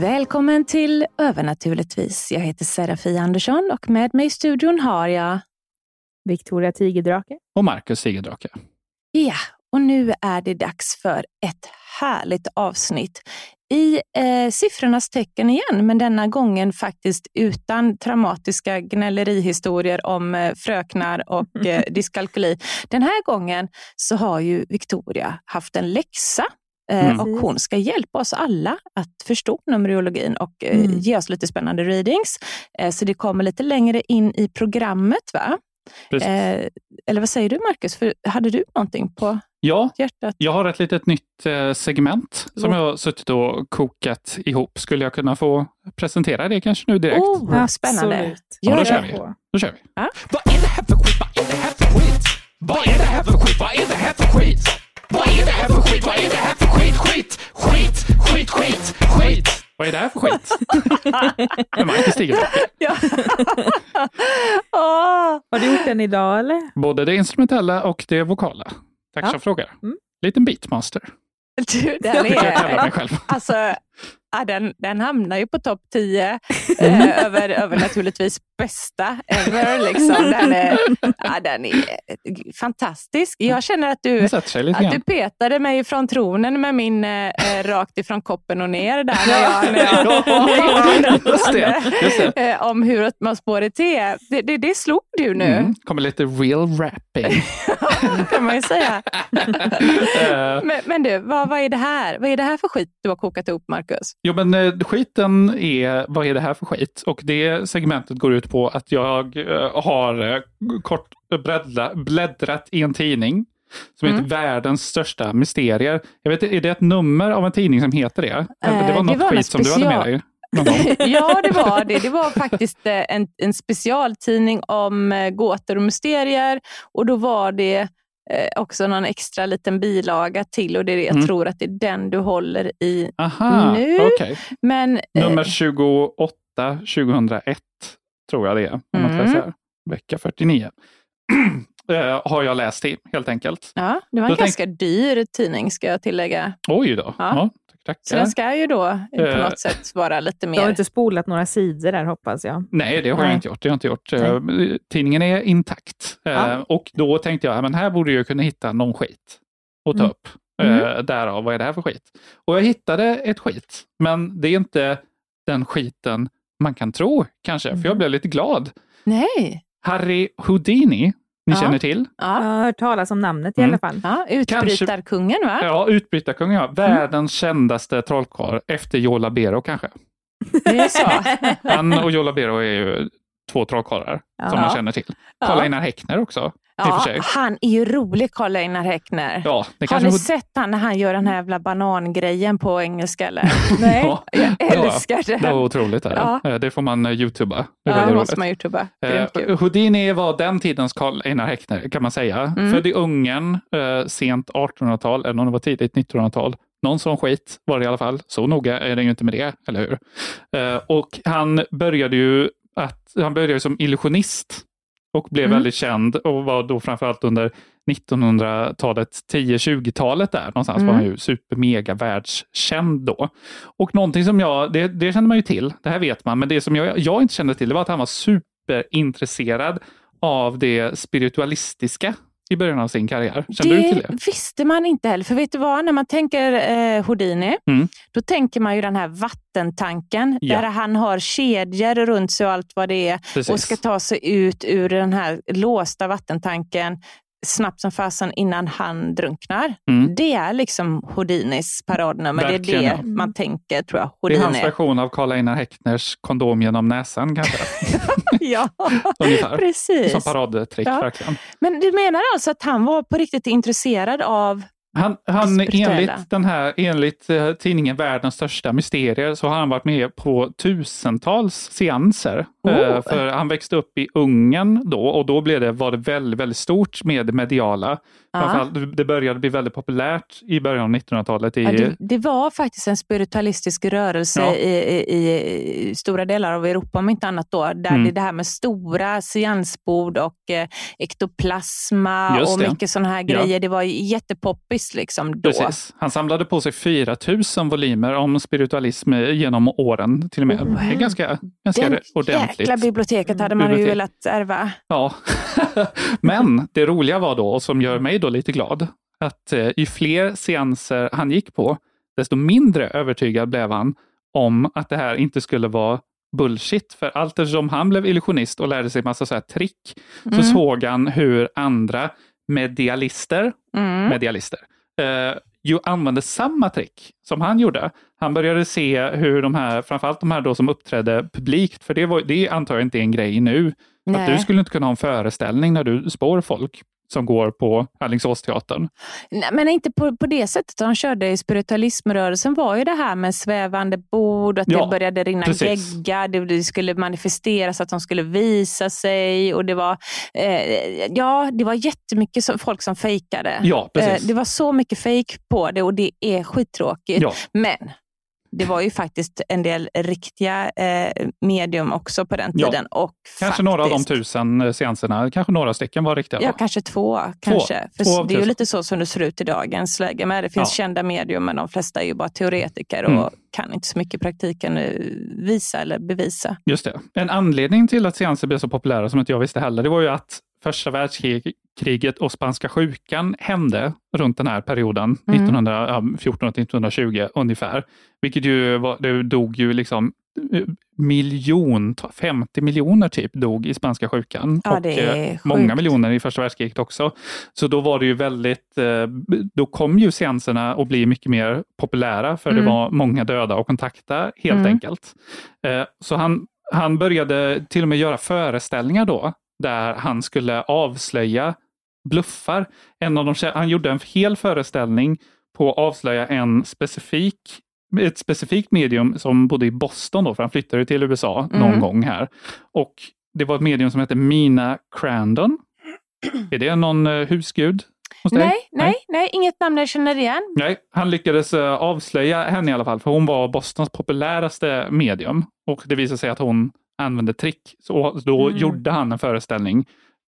Välkommen till Övernaturligtvis. Jag heter Serafia Andersson och med mig i studion har jag Victoria Tigerdrake. Och Marcus Tigerdrake. Ja, och nu är det dags för ett härligt avsnitt i eh, siffrornas tecken igen, men denna gången faktiskt utan traumatiska gnällerihistorier om eh, fröknar och eh, dyskalkyli. Den här gången så har ju Victoria haft en läxa Mm. och hon ska hjälpa oss alla att förstå numerologin och eh, Mm. ge oss lite spännande readings. Eh, så det kommer lite längre in i programmet. va? Precis. Eller vad säger du Marcus? För hade du någonting på Ja, hjärtat? jag har ett litet nytt segment som Oh. jag har suttit och kokat ihop. Skulle jag kunna få presentera det kanske nu direkt? Oh, spännande. Absolut. Ja, då Gör kör vi. Då kör vi. Vad är det här för skit? Vad är det här för skit? Vad är det här för skit? Vad är det här för skit? Vad är det här för skit? Vad är det här för skit? Skit, skit, skit, skit, skit. Vad är det här för skit? Med Marcus Tigerdrake. Ja. Åh, Har du gjort den idag eller? Både det instrumentella och det vokala. Tack Ja. som frågar. Mm. Liten beatmaster. du, den brukar jag kalla mig är... själv. Alltså, ja, den, den hamnar ju på topp 10 eh, över, över naturligtvis bästa ever. Liksom. Den, är, ja, den är fantastisk. Jag känner att du, att du petade mig ifrån tronen med min eh, eh, rakt ifrån koppen och ner där när jag, när jag Ja, just det, just det. eh, om hur man spår ett te. Det, det, det slog du nu, Mm. kommer lite real rapping. kan man ju säga. Eh, Men, men du, vad, vad, är det här? vad är det här för skit du har kokat ihop, Marcus? Jo, men eh, skiten är, vad är det här för skit? Och det segmentet går ut på att jag eh, har eh, kort bläddra, bläddrat i en tidning som Mm. heter Världens största mysterier. Jag vet, är det ett nummer av en tidning som heter det? Eller det var det något var skit något som du hade med dig ja, det var det. Det var faktiskt en, en specialtidning om gåtor och mysterier. Och då var det också någon extra liten bilaga till och det är det jag Mm. tror att det är den du håller i. Aha, Nu? okej. Men eh, Nummer 28 2001 tror jag det är. Om Mm. läser vecka 49. Eh, har jag läst i helt enkelt. ja, det var en Då tänk- ganska dyr tidning ska jag tillägga. Oj då. Ja. Ja. tack, Så tackar. den ska ju då på Eh. något sätt vara lite Du har mer... inte spolat några sidor där hoppas jag. Nej, det har jag Nej. inte gjort. Det har jag inte gjort. Eh, Tidningen är intakt. Eh, Ja. Och då tänkte jag, ja, men här borde jag kunna hitta någon skit att ta Mm. upp. Eh, Därav, vad är det här för skit? Och jag hittade ett skit, men det är inte den skiten man kan tro kanske, för Mm. jag blev lite glad. Nej! Harry Houdini, ni Ja. känner till? Jag Ja, har hört talas om namnet i Mm. alla fall. ja utbrytarkungen va? Ja, utbrytarkungen, Mm. ja. Världens kändaste trollkarl efter Joe Labero kanske. Det är så. Han och Joe Labero är ju två trollkarlar som Ja. man känner till. Karl-Einar Häckner också. Ja, han är ju rolig, Karl-Einar Häckner. Ja, det Har ni Houd- sett han när han gör den här jävla banangrejen på engelska? Eller? Nej. Ja, Jag Ja, älskar det. det var otroligt. Där. Ja. Eh, Det får man eh, youtuba. Det Ja, det måste man youtuba. Eh. Houdini var den tidens Karl Einar Häckner kan man säga. Mm. Född i Ungern, eh, sent 1800-tal, eller om det var tidigt 1900-tal. Någon sån skit var det i alla fall. Så noga är det ju inte med det, eller hur? Eh, och han började ju att, han började som illusionist och blev Mm. väldigt känd och var då framförallt under 1900-talet, 10-20-talet där någonstans Mm. var han ju supermega världskänd då. Och någonting som jag, det, det känner man ju till, det här vet man, men det som jag, jag inte kände till det var att han var superintresserad av det spiritualistiska i början av sin karriär. Kände det du till det? visste man inte heller. För vet du vad, när man tänker eh, Houdini, Mm. då tänker man ju den här vattentanken. Ja. Där han har kedjor runt sig och allt vad det är. Precis. Och ska ta sig ut ur den här låsta vattentanken snabbt som fasen innan han drunknar. Mm. Det är liksom Houdinis paradnummer. Det Verkligen, är det ja. man tänker, tror jag, Det är hans Houdini. version av Karl Einar Häckners kondom genom näsan kanske. ja, Ungefär. precis. Som paradtrick Ja. verkligen. Men du menar alltså att han var på riktigt intresserad av... Han, han Spirituella. enligt, den här, enligt eh, tidningen Världens största mysterier så har han varit med på tusentals seanser. Oh. Eh, för han växte upp i Ungern då och då blev det, var det väldigt, väldigt stort med det mediala. Framförallt, det började bli väldigt populärt i början av 1900-talet. I, Ja, det, det var faktiskt en spiritualistisk rörelse Ja. i, i, i stora delar av Europa, om inte annat då, där Mm. det, det här med stora seansbord och eh, ektoplasma Just och det. mycket sådana här Ja. grejer. Det var jättepoppis liksom då. Precis. Han samlade på sig 4 000 volymer om spiritualism genom åren till och med. Wow. Det är ganska, ganska Den ordentligt. jäkla biblioteket hade man ju Bibliotek. velat ärva. Ja, men det roliga var då, och som gör mig då lite glad, att eh, ju fler seanser han gick på, desto mindre övertygad blev han om att det här inte skulle vara bullshit. För allt eftersom han blev illusionist och lärde sig massa så här trick, så Mm. såg han hur andra medialister, Mm. medialister eh, ju använde samma trick som han gjorde. Han började se hur de här, framförallt de här då som uppträdde publikt, för det, var, det antar jag inte är en grej nu, att Nej. du skulle inte kunna ha en föreställning när du spår folk som går på Alingsåsteatern. Nej, men inte på, på det sättet de körde i spiritualismrörelsen var ju det här med svävande bord, att Ja, det började rinna precis. gegga, det, det skulle manifesteras, att de skulle visa sig och det var, eh, ja, det var jättemycket som, folk som fejkade. Ja, precis. Eh, det var så mycket fejk på det och det är skittråkigt. Ja, Men det var ju faktiskt en del riktiga eh, medium också på den Ja. tiden. Och kanske faktiskt, några av de tusen eh, seanserna, kanske några stycken var riktiga. Ja, då. kanske två. Kanske. För Två av det är ju lite så som det ser ut i dagens läge. Men det finns Ja. kända medium, men de flesta är ju bara teoretiker Mm. och kan inte så mycket i praktiken eh, visa eller bevisa. Just det. En anledning till att seanser blev så populära, som inte jag visste heller, det var ju att första världskriget och spanska sjukan hände runt den här perioden, Mm. 1914 till 1920 ungefär. Vilket ju var, det dog ju liksom eh, miljon, 50 miljoner typ dog i spanska sjukan. Ja, och det eh, många miljoner i första världskriget också. Så då var det ju väldigt, eh, då kom ju seanserna att bli mycket mer populära för det Mm. var många döda att kontakta helt Mm. enkelt. Så han, han började till och med göra föreställningar då, där han skulle avslöja bluffar. En av de, han gjorde en hel föreställning på att avslöja en specifik, ett specifikt medium som bodde i Boston, då, för han flyttade till USA någon Mm. gång här. Och Det var ett medium som hette Mina Crandon. Är det någon eh, husgud dig? Nej, nej, nej, inget namn jag känner igen. Nej, han lyckades eh, avslöja henne i alla fall, för hon var Bostons populäraste medium. Och det visade sig att hon använde trick. Så då Mm. gjorde han en föreställning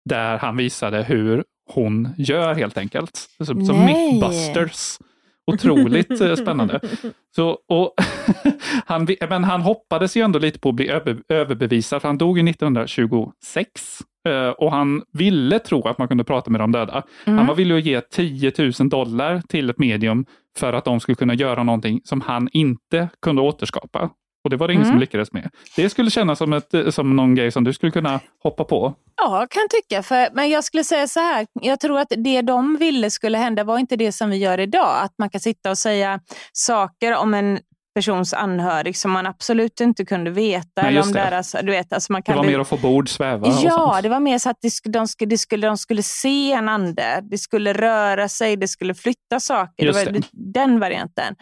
där han visade hur hon gör helt enkelt. Som, som. Mythbusters. Otroligt eh, spännande. Så, och han, men han hoppades ju ändå lite på att bli över, överbevisad, för han dog ju 1926. eh, Och han ville tro att man kunde prata med de döda. Mm. Han var villig att ge 10 000 dollar till ett medium för att de skulle kunna göra någonting som han inte kunde återskapa. Och det var det ingen Mm. som lyckades med. Det skulle kännas som, ett, som någon grej som du skulle kunna hoppa på. Ja, kan tycka. För, men jag skulle säga så här. Jag tror att det de ville skulle hända var inte det som vi gör idag. Att man kan sitta och säga saker om en persons anhörig som man absolut inte kunde veta. Nej, om det. deras, du vet, alltså man Det kan var bli- mer att få bord, sväva Ja, det var mer så att de skulle, de, skulle, de, skulle, de skulle se en ande. Det skulle röra sig, det skulle flytta saker. Just det var det. den varianten.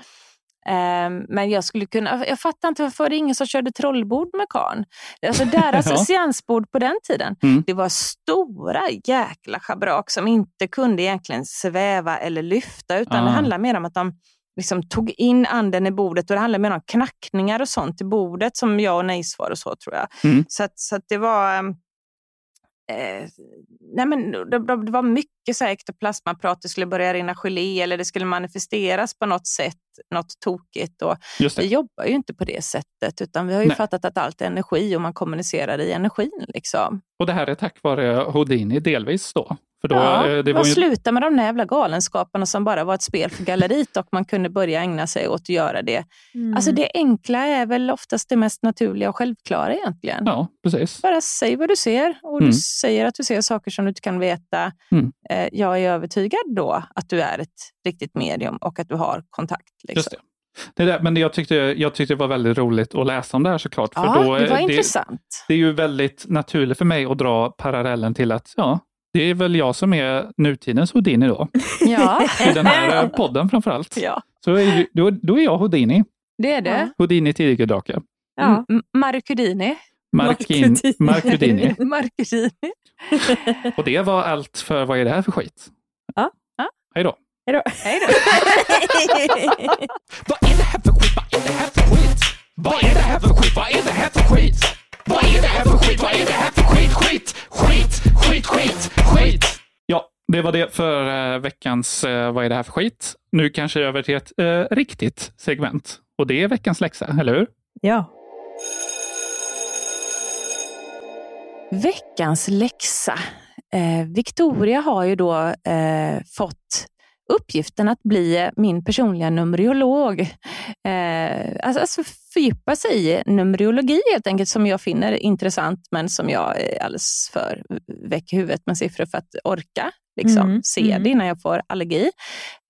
Ehm, men jag skulle kunna, jag fattar inte varför det ingen som körde trollbord med karln. Alltså deras seansbord på den tiden, Mm. det var stora jäkla schabrak som inte kunde egentligen sväva eller lyfta, utan det Ah. handlade mer om att de liksom tog in anden i bordet och det handlade mer om knackningar och sånt i bordet som ja och nej-svar och så tror jag. Mm. Så, att, så att det var ehm, Eh, nej men det, det det var mycket så här ektoplasmaprat, det skulle börja rinna gelé eller det skulle manifesteras på något sätt. Något tokigt. Och vi jobbar ju inte på det sättet, utan vi har ju Nej. fattat att allt är energi och man kommunicerar i energin. Liksom. Och det här är tack vare Houdini delvis då. För då, ja, eh, det var ju, Sluta med de där jävla galenskaperna som bara var ett spel för galleriet och man kunde börja ägna sig åt att göra det. Mm. Alltså det enkla är väl oftast det mest naturliga och självklara egentligen. ja, precis. Bara säg vad du ser och Mm. du säger att du ser saker som du inte kan veta. Mm. Eh, Jag är övertygad då att du är ett riktigt medium och att du har kontakt. Liksom. Just det. Det där, men jag tyckte, jag tyckte det var väldigt roligt att läsa om det här såklart. För Ja, då, det är- var intressant. det är ju väldigt naturligt för mig att dra parallellen till att ja, det är väl jag som är nutidens Houdini då. Ja. I den här eh, podden framför allt. ja, Så är, då, då är jag Houdini. det är det. Houdini tigerdrake. ja. M- Marcudini. Markin, Markudini. Marcudini. Och det var allt för Vad är det här för skit? Ja. Ja. Hej då. Hej då. Hej då. Vad är det här för skit? Vad är det här för skit? Vad är det här för skit? Vad är det här för skit? Vad är det här för skit? Vad är det här för skit? Skit, skit, skit, skit, skit. Ja, det var det för eh, veckans eh, Vad är det här för skit? Nu kanske över till ett eh, riktigt segment. Och det är veckans läxa, eller hur? ja. Veckans läxa. Eh, Victoria har ju då eh, fått uppgiften att bli min personliga numerolog. Eh, alltså, alltså fördjupa sig i numerologi helt enkelt, som jag finner intressant, men som jag är alldeles för väck i huvudet med siffror för att orka liksom, Mm, se mm. det innan jag får allergi.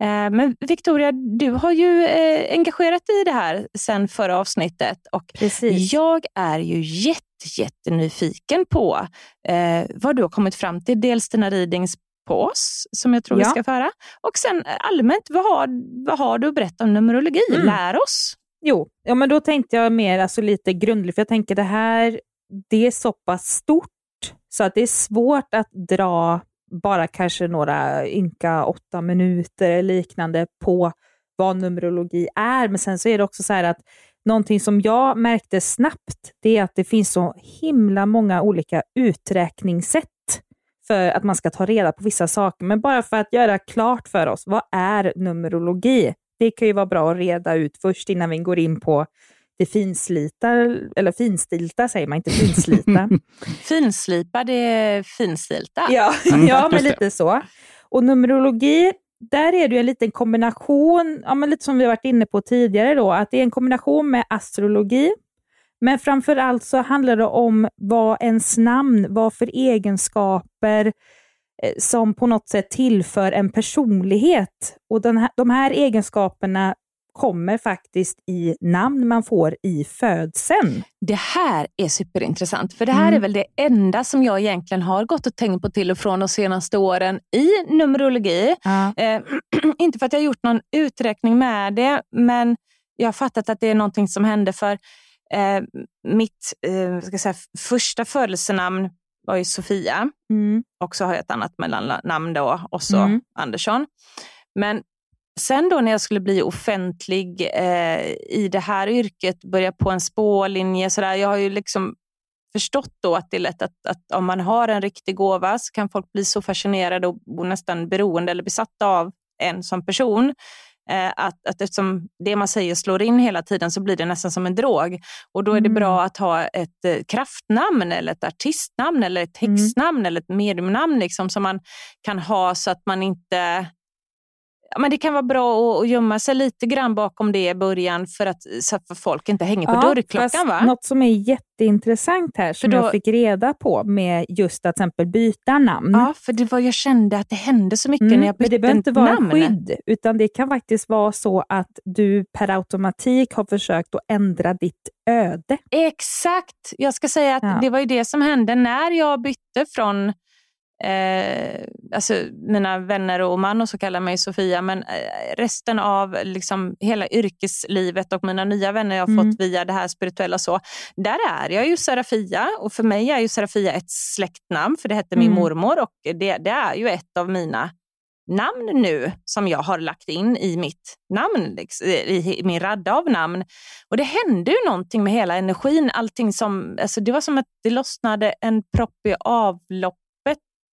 Eh, men Victoria, du har ju eh, engagerat dig i det här sedan förra avsnittet och Precis. jag är ju jätte, jättenyfiken på eh, vad du har kommit fram till. Dels dina readings på oss, som jag tror vi Ja. ska föra. Och sen eh, allmänt, vad har, vad har du att berätta om numerologi? Mm. Lär oss. Jo, ja, men då tänkte jag mer alltså, lite grundligt, för jag tänker det här det är så pass stort så att det är svårt att dra bara kanske några ynka åtta minuter eller liknande på vad numerologi är. Men sen så är det också så här att någonting som jag märkte snabbt, det är att det finns så himla många olika uträkningssätt för att man ska ta reda på vissa saker. Men bara för att göra klart för oss, vad är numerologi? Det kan ju vara bra att reda ut först innan vi går in på det finslita, eller finstilta säger man, inte finslita. Finslipa, det är finstilta. ja, Mm, ja men lite så. Och numerologi, där är det ju en liten kombination, ja, men lite som vi har varit inne på tidigare, då, att det är en kombination med astrologi, men framför allt så handlar det om vad ens namn, vad för egenskaper eh, som på något sätt tillför en personlighet. Och den här, de här egenskaperna kommer faktiskt i namn man får i födseln. Det här är superintressant, för det här Mm. är väl det enda som jag egentligen har gått och tänkt på till och från de senaste åren i numerologi. Eh, inte för att jag har gjort någon uträkning med det, men jag har fattat att det är någonting som hände för eh, mitt eh, ska säga, första födelsenamn var ju Sofia Mm. och så har jag ett annat mellannamn då, och så Mm. Andersson. Men sen då när jag skulle bli offentlig eh, i det här yrket, börja på en spårlinje, så där, jag har ju liksom förstått då att det är lätt att, att om man har en riktig gåva så kan folk bli så fascinerade och, och nästan beroende eller besatta av en som person. Eh, att, att eftersom det man säger slår in hela tiden så blir det nästan som en drog. Och då är det Mm. bra att ha ett eh, kraftnamn eller ett artistnamn eller ett Mm. häxnamn eller ett mediumnamn liksom, som man kan ha så att man inte men det kan vara bra att, gömma sig lite grann bakom det i början för att, så att folk inte hänger på dörrklockan. fast Va? Något som är jätteintressant här, som då- jag fick reda på med just att till exempel byta namn. Ja, för det var, jag kände att det hände så mycket Mm, när jag men bytte det behöver inte vara namn. skydd, utan det kan faktiskt vara så att du per automatik har försökt att ändra ditt öde. Exakt! Jag ska säga att Ja. det var ju det som hände när jag bytte från Eh, alltså mina vänner och man och så kallar mig Sofia, men eh, resten av liksom hela yrkeslivet och mina nya vänner jag har Mm. fått via det här spirituella så, där är jag ju Serafia och för mig är ju Serafia ett släktnamn för det hette min Mm. mormor och det, det är ju ett av mina namn nu som jag har lagt in i mitt namn, liksom, i min radda av namn. Och det hände ju någonting med hela energin. Allting som, alltså det var som att det lossnade en propp i avloppet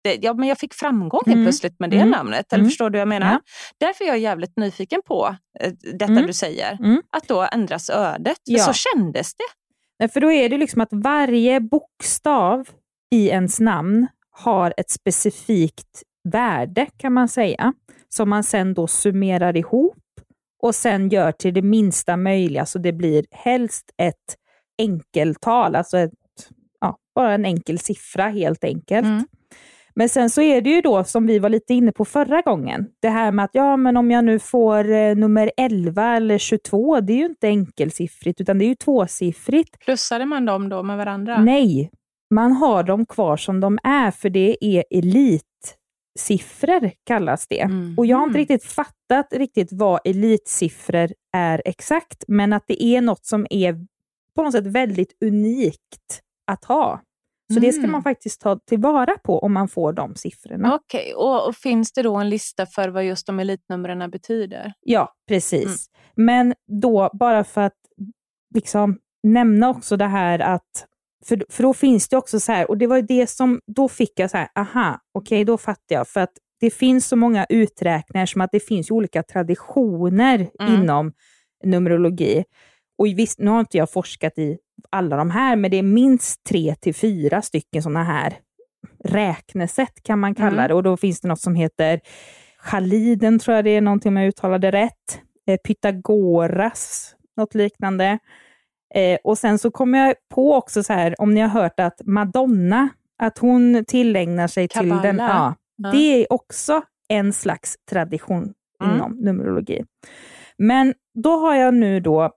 jätte, ja, men jag fick framgång Mm. plötsligt med det Mm. namnet. Eller Mm. förstår du vad jag menar? Ja. Därför är jag jävligt nyfiken på eh, detta Mm. du säger. Mm. Att då ändras ödet. Ja. så kändes det. Nej, För då är det liksom att varje bokstav i ens namn har ett specifikt värde kan man säga, som man sen då summerar ihop och sen gör till det minsta möjliga, så det blir helst ett enkeltal, alltså ett, ja, bara en enkel siffra helt enkelt. Men sen så är det ju då, som vi var lite inne på förra gången, det här med att ja, men om jag nu får eh, nummer 11 eller 22, det är ju inte enkelsiffrigt, utan det är ju tvåsiffrigt. Plussade man dem då med varandra? Nej, man har dem kvar som de är, för det är elitsiffror kallas det. Mm. Och jag har inte Mm. riktigt fattat riktigt vad elitsiffror är exakt, men att det är något som är på något sätt väldigt unikt att ha. Så det ska Mm. man faktiskt ta tillvara på om man får de siffrorna. Okej, och, och finns det då en lista för vad just de elitnumren betyder? Ja, precis. Mm. Men då bara för att liksom nämna också det här att, för, för då finns det också så här, och det var det som, då fick jag så här, aha, okej då fattar jag, för att det finns så många uträkningar som att det finns olika traditioner Mm. inom numerologi. Och visst, nu har inte jag forskat i alla de här, men det är minst tre till fyra stycken sådana här räknesätt kan man kalla Mm. det. Och då finns det något som heter Chaliden, tror jag det är någonting om jag uttalade rätt. Eh, Pythagoras, något liknande. Eh, och sen så kommer jag på också så här, om ni har hört att Madonna, att hon tillägnar sig till Kabbala. den. Ja, Ja. det är också en slags tradition Mm. inom numerologi. Men då har jag nu då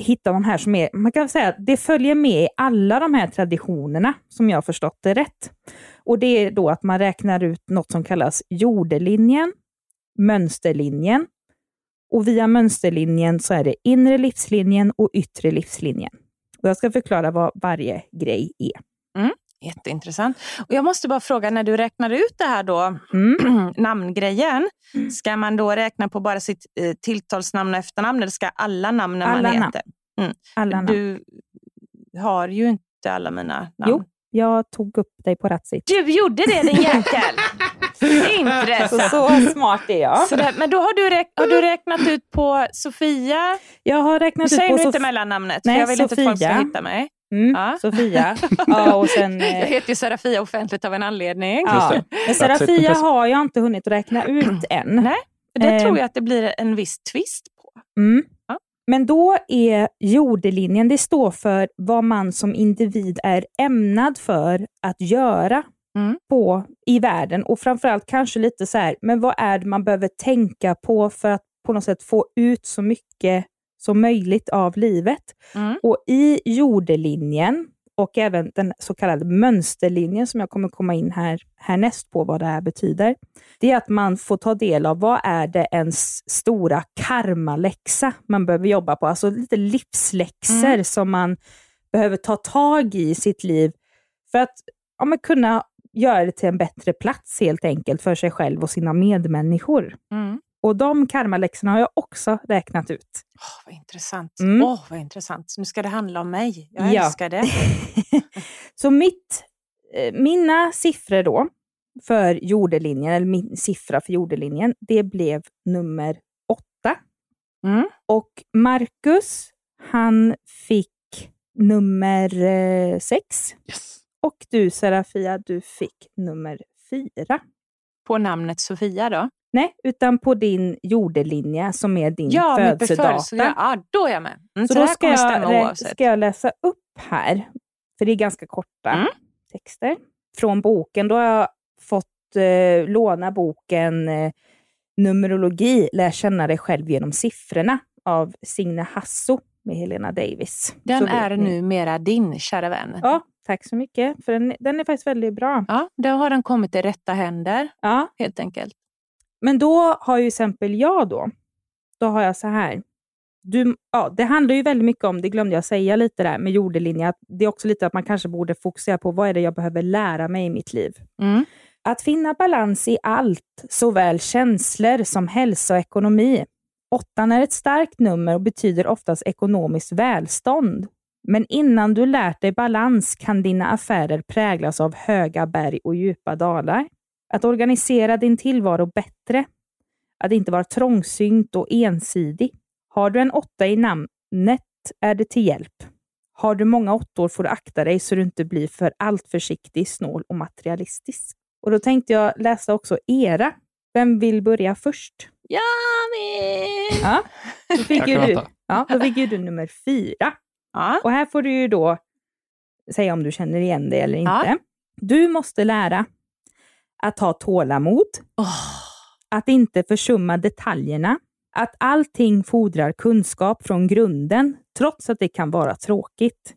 hitta de här som är, man kan säga att det följer med i alla de här traditionerna, som jag har förstått det rätt. Och det är då att man räknar ut något som kallas jordelinjen, mönsterlinjen, och via mönsterlinjen så är det inre livslinjen och yttre livslinjen. Och jag ska förklara vad varje grej är. Jätteintressant. Och jag måste bara fråga, när du räknar ut det här då, Mm. namngrejen, Mm. ska man då räkna på bara sitt eh, tilltalsnamn och efternamn eller ska alla namnen Alla man namn. heter? Alla namn. Du har ju inte alla mina namn. Jo, jag tog upp dig på Ratsit. Du gjorde det din jäkel! Så, Intressant. så smart är jag. Så där, men då har du, räk, har du räknat ut på Sofia. Jag har Du räknat ut säger på nu inte mellannamnet, Nej, för jag vill inte att folk ska Sofia. hitta mig. Mm, Ja. Sofia. Ja, och sen, Jag eh, heter ju Serafia offentligt av en anledning. ja. Men Serafia har jag inte hunnit räkna ut än. Nej. Det Eh. tror jag att det blir en viss twist på. Mm. Ja. Men då är jordelinjen, det står för vad man som individ är ämnad för att göra Mm. på, i världen. Och framförallt kanske lite så här, men vad är det man behöver tänka på för att på något sätt få ut så mycket som möjligt av livet. Mm. Och i jordelinjen och även den så kallade mönsterlinjen som jag kommer komma in här härnäst på vad det här betyder. Det är att man får ta del av vad är det ens stora karmaläxa man behöver jobba på. Alltså lite livsläxor Mm. som man behöver ta tag i i sitt liv för att ja, men kunna göra det till en bättre plats helt enkelt för sig själv och sina medmänniskor. Mm. Och de karmaläxorna har jag också räknat ut. Åh, vad intressant. Mm. Åh, vad intressant. Nu ska det handla om mig. Jag Ja. älskar det. Så mitt, eh, mina siffror då för jordelinjen, eller min siffra för jordelinjen, det blev nummer åtta. Mm. Och Marcus, han fick nummer eh, sex. Yes. Och du Serafia, du fick nummer fyra. På namnet Sofia då? Nej, utan på din jordelinje som är din Ja, födelsedata. födelse- Ja, då är jag med. Mm, Så så då ska jag, ska jag läsa upp här, för det är ganska korta Mm. texter, från boken. Då har jag fått eh, låna boken eh, Numerologi, lär känna dig själv genom siffrorna av Signe Hasso med Helena Davis. Den är ni. numera din, kära vän. Ja, tack så mycket, för den, den är faktiskt väldigt bra. Ja, då har den kommit i rätta händer, Ja, helt enkelt. Men då har ju exempel jag då, då har jag så här. Du, ja, det handlar ju väldigt mycket om, det glömde jag säga lite där med jordelinje, att det är också lite att man kanske borde fokusera på vad är det jag behöver lära mig i mitt liv. Mm. Att finna balans i allt, såväl känslor som hälsa och ekonomi. Åttan är ett starkt nummer och betyder oftast ekonomiskt välstånd. Men innan du lärt dig balans kan dina affärer präglas av höga berg och djupa dalar. Att organisera din tillvaro bättre. Att inte vara trångsynt och ensidig. Har du en åtta i namnet är det till hjälp. Har du många åttor får du akta dig så du inte blir för allt försiktig, snål och materialistisk. Och då tänkte jag läsa också era. Vem vill börja först? Jag med! Ja, då fick, Jag ju kan du, ja, då fick ju du nummer fyra. Ja. Och här får du ju då säga om du känner igen dig eller inte. Ja. Du måste lära att ha tålamod, att inte försumma detaljerna, att allting fordrar kunskap från grunden, trots att det kan vara tråkigt.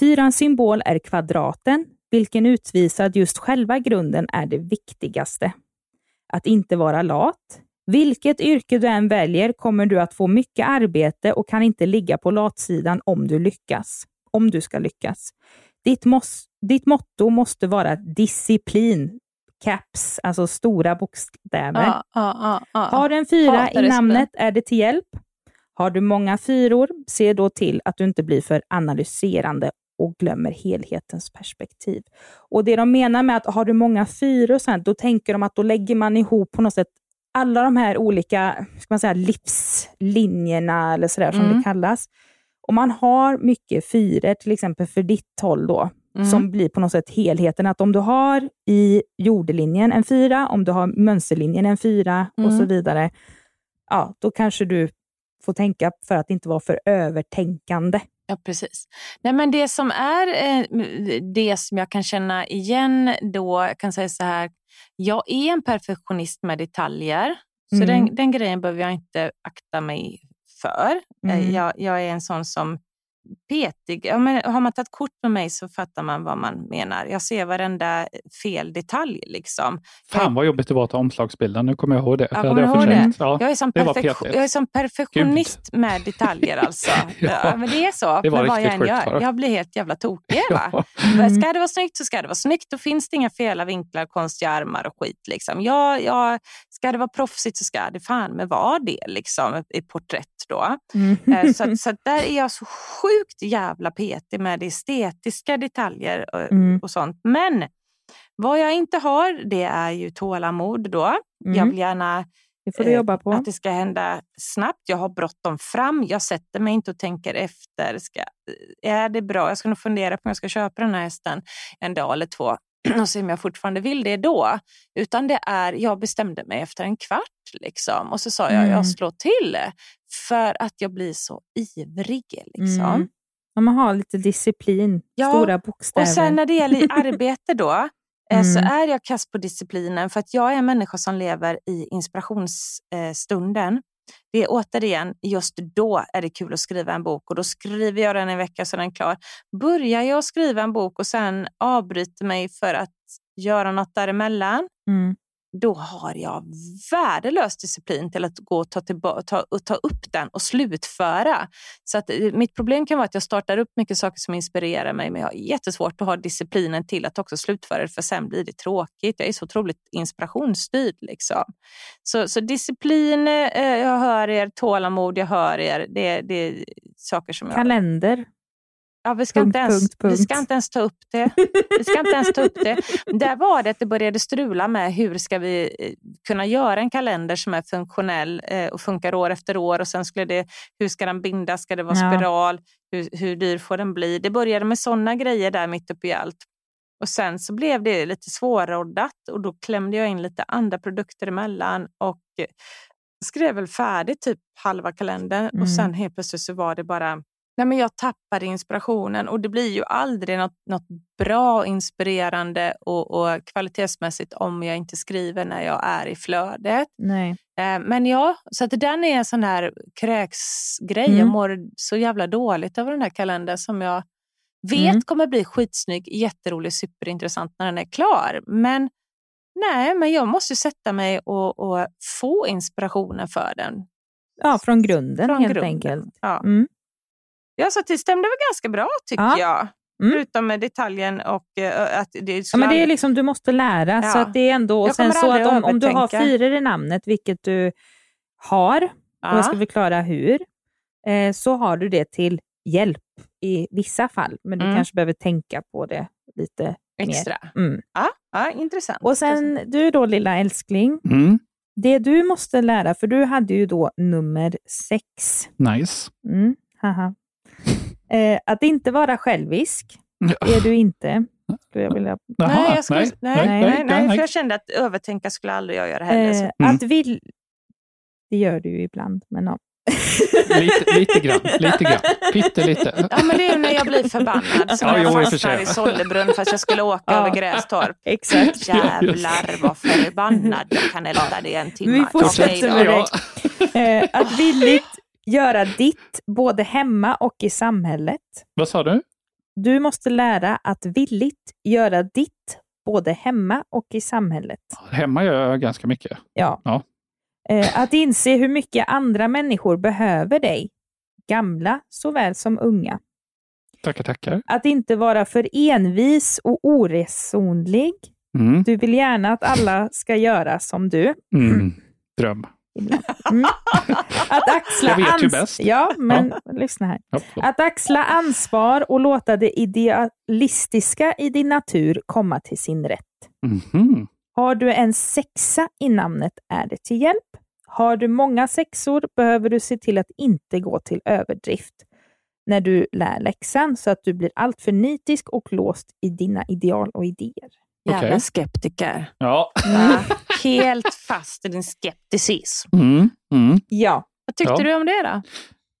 Fyrans symbol är kvadraten, vilken utvisar att just själva grunden är det viktigaste. Att inte vara lat. Vilket yrke du än väljer kommer du att få mycket arbete och kan inte ligga på latsidan om du lyckas. Om du ska lyckas. Ditt, mås, ditt motto måste vara disciplin. Caps, alltså stora bokstäver. Ja, ja, ja. Har du en fyra i namnet är det till hjälp. Har du många fyror, se då till att du inte blir för analyserande och glömmer helhetens perspektiv. Och Det de menar med att har du många fyror, sen, då tänker de att då lägger man ihop på något sätt alla de här olika ska man säga, livslinjerna, eller sådär som Mm. det kallas. Om man har mycket fyror, till exempel för ditt håll då, Mm. som blir på något sätt helheten. Att om du har i jordelinjen en fyra, om du har mönsterlinjen en fyra och Mm. så vidare, ja, då kanske du får tänka för att inte vara för övertänkande. Ja, precis. Nej, men det som är eh, det som jag kan känna igen då, jag kan säga så här, jag är en perfektionist med detaljer. Så Mm. den, den grejen behöver jag inte akta mig för. Eh, Mm. Jag, jag är en sån som petig. Ja, men har man tagit kort med mig så fattar man vad man menar. Jag ser varenda fel detalj. Liksom. Fan vad jobbigt det var att ta omslagsbilden. Nu kommer jag ihåg det. Ja, du ihåg det? Ja, Jag är som, perfek- jag är som perfektionist med detaljer alltså. Ja. men det är så Det var med vad jag än gör. Jag blir helt jävla tokig. Va? Mm. Ska det vara snyggt så ska det vara snyggt. Då finns det inga fela vinklar, konstiga armar och skit. Liksom. Jag, jag, ska det vara proffsigt så ska det fan med vara det liksom, i porträtt. Då. Mm. Eh, Så, så där är jag så sjukt jävla petig med estetiska detaljer och, Mm. och sånt. Men vad jag inte har, det är ju tålamod då. Jag Mm. vill gärna Det får du eh, jobba på. att det ska hända snabbt. Jag har bråttom fram. Jag sätter mig inte och tänker efter. Ska, är det bra? Jag ska nog fundera på om jag ska köpa den här hästen en dag eller två och se om jag fortfarande vill det då. Utan det är, jag bestämde mig efter en kvart liksom. och så sa jag, Mm. jag slår till för att jag blir så ivrig. Liksom. Mm. Om man har lite disciplin, Ja, stora bokstäver. Och sen när det gäller arbete då, eh, så Mm. är jag kass på disciplinen för att jag är en människa som lever i inspirationsstunden. Det är återigen, just då är det kul att skriva en bok och då skriver jag den en vecka så är den klar. Börjar jag skriva en bok och sen avbryter mig för att göra något däremellan, Mm då har jag värdelös disciplin till att gå och ta, ta, och ta upp den och slutföra. Så att, eh, mitt problem kan vara att jag startar upp mycket saker som inspirerar mig men jag har jättesvårt att ha disciplinen till att också slutföra det för sen blir det tråkigt. Jag är så otroligt inspirationsstyrd. Liksom. Så, så disciplin, eh, eh jag hör er, tålamod, jag hör er. Det, det är saker som jag... Kalender. Ja, vi, ska Punkt, inte ens, punkt, punkt. vi ska inte ens ta upp det. Vi ska inte ens ta upp det. Där var det att det började strula med hur ska vi eh, kunna göra en kalender som är funktionell eh, och funkar år efter år. Och sen skulle det, hur ska den bindas? Ska det vara Ja. spiral? Hur, hur dyr får den bli? Det började med sådana grejer där mitt uppe i allt. Och sen så blev det lite svårroddat och då klämde jag in lite andra produkter emellan och skrev väl färdigt typ halva kalendern Mm. och sen helt plötsligt så var det bara Nej, men jag tappade inspirationen och det blir ju aldrig något, något bra, inspirerande och, och kvalitetsmässigt om jag inte skriver när jag är i flödet. Nej. Eh, men ja, så att den är en sån här kräksgrej. Mm. Jag mår så jävla dåligt över den här kalendern som jag vet Mm. kommer bli skitsnygg, jätterolig, superintressant när den är klar. Men nej, men jag måste sätta mig och, och få inspirationen för den. Ja, från grunden Från helt grunden. enkelt. Ja. Mm. Ja, så det stämde väl ganska bra tycker Ja. jag. Mm. Förutom med detaljen och eh, att det Ja, skulle men det är liksom, du måste lära. Så Ja. att det är ändå, och sen så att om, om du har fyror i namnet, vilket du har, och jag ska Ja. förklara hur, eh, så har du det till hjälp i vissa fall. Men du Mm. kanske behöver tänka på det lite Extra. Mm. Ja, ja, intressant. Och sen du då lilla älskling, Mm. det du måste lära, för du hade ju då nummer sex. Nice. Mm, haha. Eh, att inte vara självisk är du inte. Skulle jag vilja. Jaha, nej, jag skulle, nej, nej, nej, nej, för jag kände att övertänka skulle aldrig jag göra heller. Eh, Mm. Att vill... Det gör du ju ibland, men ja. Lite, lite grann, lite grann. Pyttelite. Ja, men det är när jag blir förbannad som Ja, jag jo, för fastnar i Sollebrunn fast jag skulle åka Ja. över Grästorp. Exakt. Jävlar vad förbannad jag kan älta det en timme. Vi fortsätter med det. Eh, att villigt göra ditt både hemma och i samhället. Vad sa du? Du måste lära att villigt göra ditt både hemma och i samhället. Hemma gör jag ganska mycket. Ja. Ja. Eh, att inse hur mycket andra människor behöver dig, gamla såväl som unga. Tackar, tackar. Att inte vara för envis och oresonlig. Mm. Du vill gärna att alla ska göra som du. Mm. Dröm. Mm. Att axla Jag vet ju bäst. Ja, men lyssna här. Ja. Att axla ansvar och låta det idealistiska i din natur komma till sin rätt. Mhm. Har du en sexa i namnet är det till hjälp. Har du många sexor behöver du se till att inte gå till överdrift när du lär läxan så att du blir alltför nitisk och låst i dina ideal och idéer. Jävla Okej. skeptiker. Ja. Va? Helt fast i din skepticism. Mm. Mm. Ja, Vad tyckte Ja. du om det då?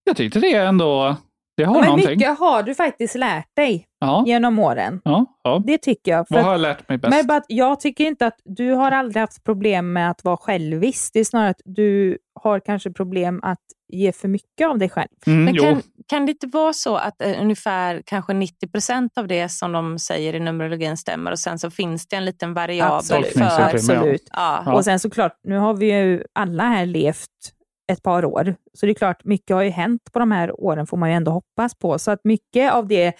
Jag tyckte det ändå, det har men någonting. mycket har du faktiskt lärt dig Ja, genom åren. ja, ja. Det tycker jag. För Vad har jag lärt mig bäst? Men bara jag tycker inte att du har aldrig haft problem med att vara självisk. Det är snarare att du har kanske problem att ge för mycket av dig själv. Mm, Men kan, kan det inte vara så att eh, ungefär kanske 90 procent av det som de säger i Numerologin stämmer och sen så finns det en liten variabel Absolut. för... Absolut. Ja. Ja. Och sen såklart, nu har vi ju alla här levt ett par år, så det är klart, mycket har ju hänt på de här åren, får man ju ändå hoppas på. Så att mycket av det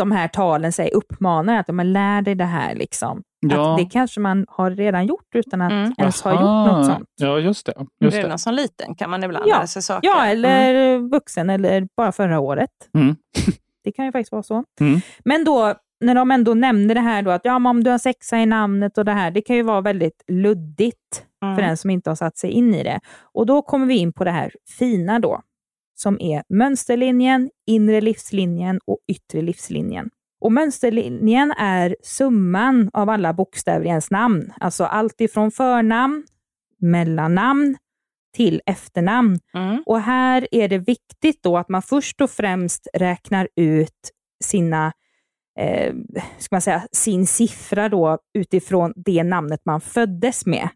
de här talen säger uppmanar att man lär dig det här. Liksom. Ja. Att det kanske man har redan gjort utan att Mm. ens ha Aha. gjort något sånt. Ja, just det. Just det. Redan som liten kan man ibland Ja. lära sig saker. Ja, Mm. eller vuxen eller bara förra året. Mm. Det kan ju faktiskt vara så. Mm. Men då, när de ändå nämner det här då, att ja, men om du har sexa i namnet och det här, det kan ju vara väldigt luddigt Mm. för den som inte har satt sig in i det. Och då kommer vi in på det här fina då, som är mönsterlinjen, inre livslinjen och yttre livslinjen. Och mönsterlinjen är summan av alla bokstäver i ens namn, alltså allt ifrån förnamn, mellannamn till efternamn. Mm. Och här är det viktigt då att man först och främst räknar ut sina, eh, man säga, sin siffra då utifrån det namnet man föddes med.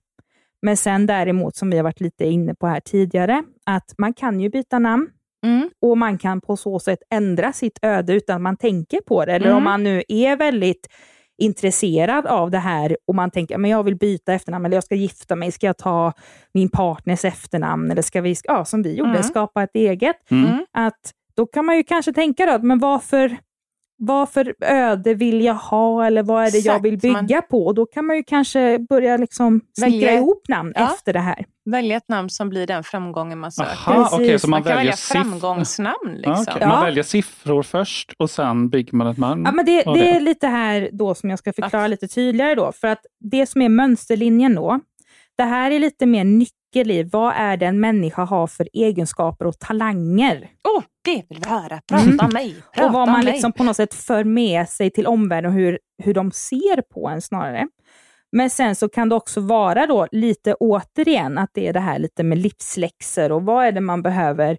Men sen däremot, som vi har varit lite inne på här tidigare, att man kan ju byta namn Mm. och man kan på så sätt ändra sitt öde utan att man tänker på det. Eller om Mm. man nu är väldigt intresserad av det här och man tänker men jag vill byta efternamn eller jag ska gifta mig, ska jag ta min partners efternamn eller ska vi, ja, som vi gjorde, Mm. skapa ett eget. Mm. Att då kan man ju kanske tänka då, att, men varför, varför öde vill jag ha eller vad är det jag Exakt, vill bygga på? Och då kan man ju kanske börja liksom snickra ihop namn Ja. efter det här. Välja ett namn som blir den framgången man söker. Aha, okej, så man, Man kan välja framgångsnamn. Liksom. Okej. Ja. Man väljer siffror först och sen bygger man ett namn. Ja, men det, det är lite här då som jag ska förklara lite tydligare då. För att det som är mönsterlinjen då, det här är lite mer nyckel i vad är det en människa har för egenskaper och talanger. Åh, det vill vi höra. Prata Mm. om mig. Prata och vad man liksom på något sätt för med sig till omvärlden och hur, hur de ser på en snarare. Men sen så kan det också vara då lite återigen att det är det här lite med livsläxor och vad är det man behöver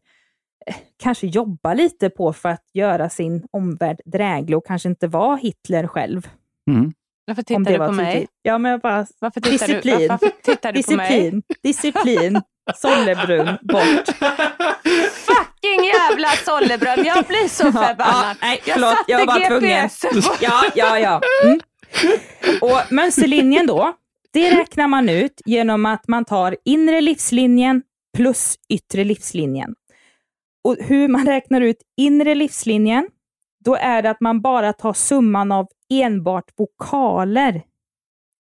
eh, kanske jobba lite på för att göra sin omvärld dräglig och kanske inte vara Hitler själv. Mm. Varför tittar du på mig? Ja, men jag bara, Varför tittar Disciplin. du, varför tittar du på mig? disciplin, disciplin, Sollebrunn, bort. Jävla Sollebrunn, jag blir så förbannad. nej, förlåt, satte jag var tvungen. GPS på- Ja, ja, ja. Mm. Och mönsterlinjen då, det räknar man ut genom att man tar inre livslinjen plus yttre livslinjen. Och hur man räknar ut inre livslinjen, då är det att man bara tar summan av enbart vokaler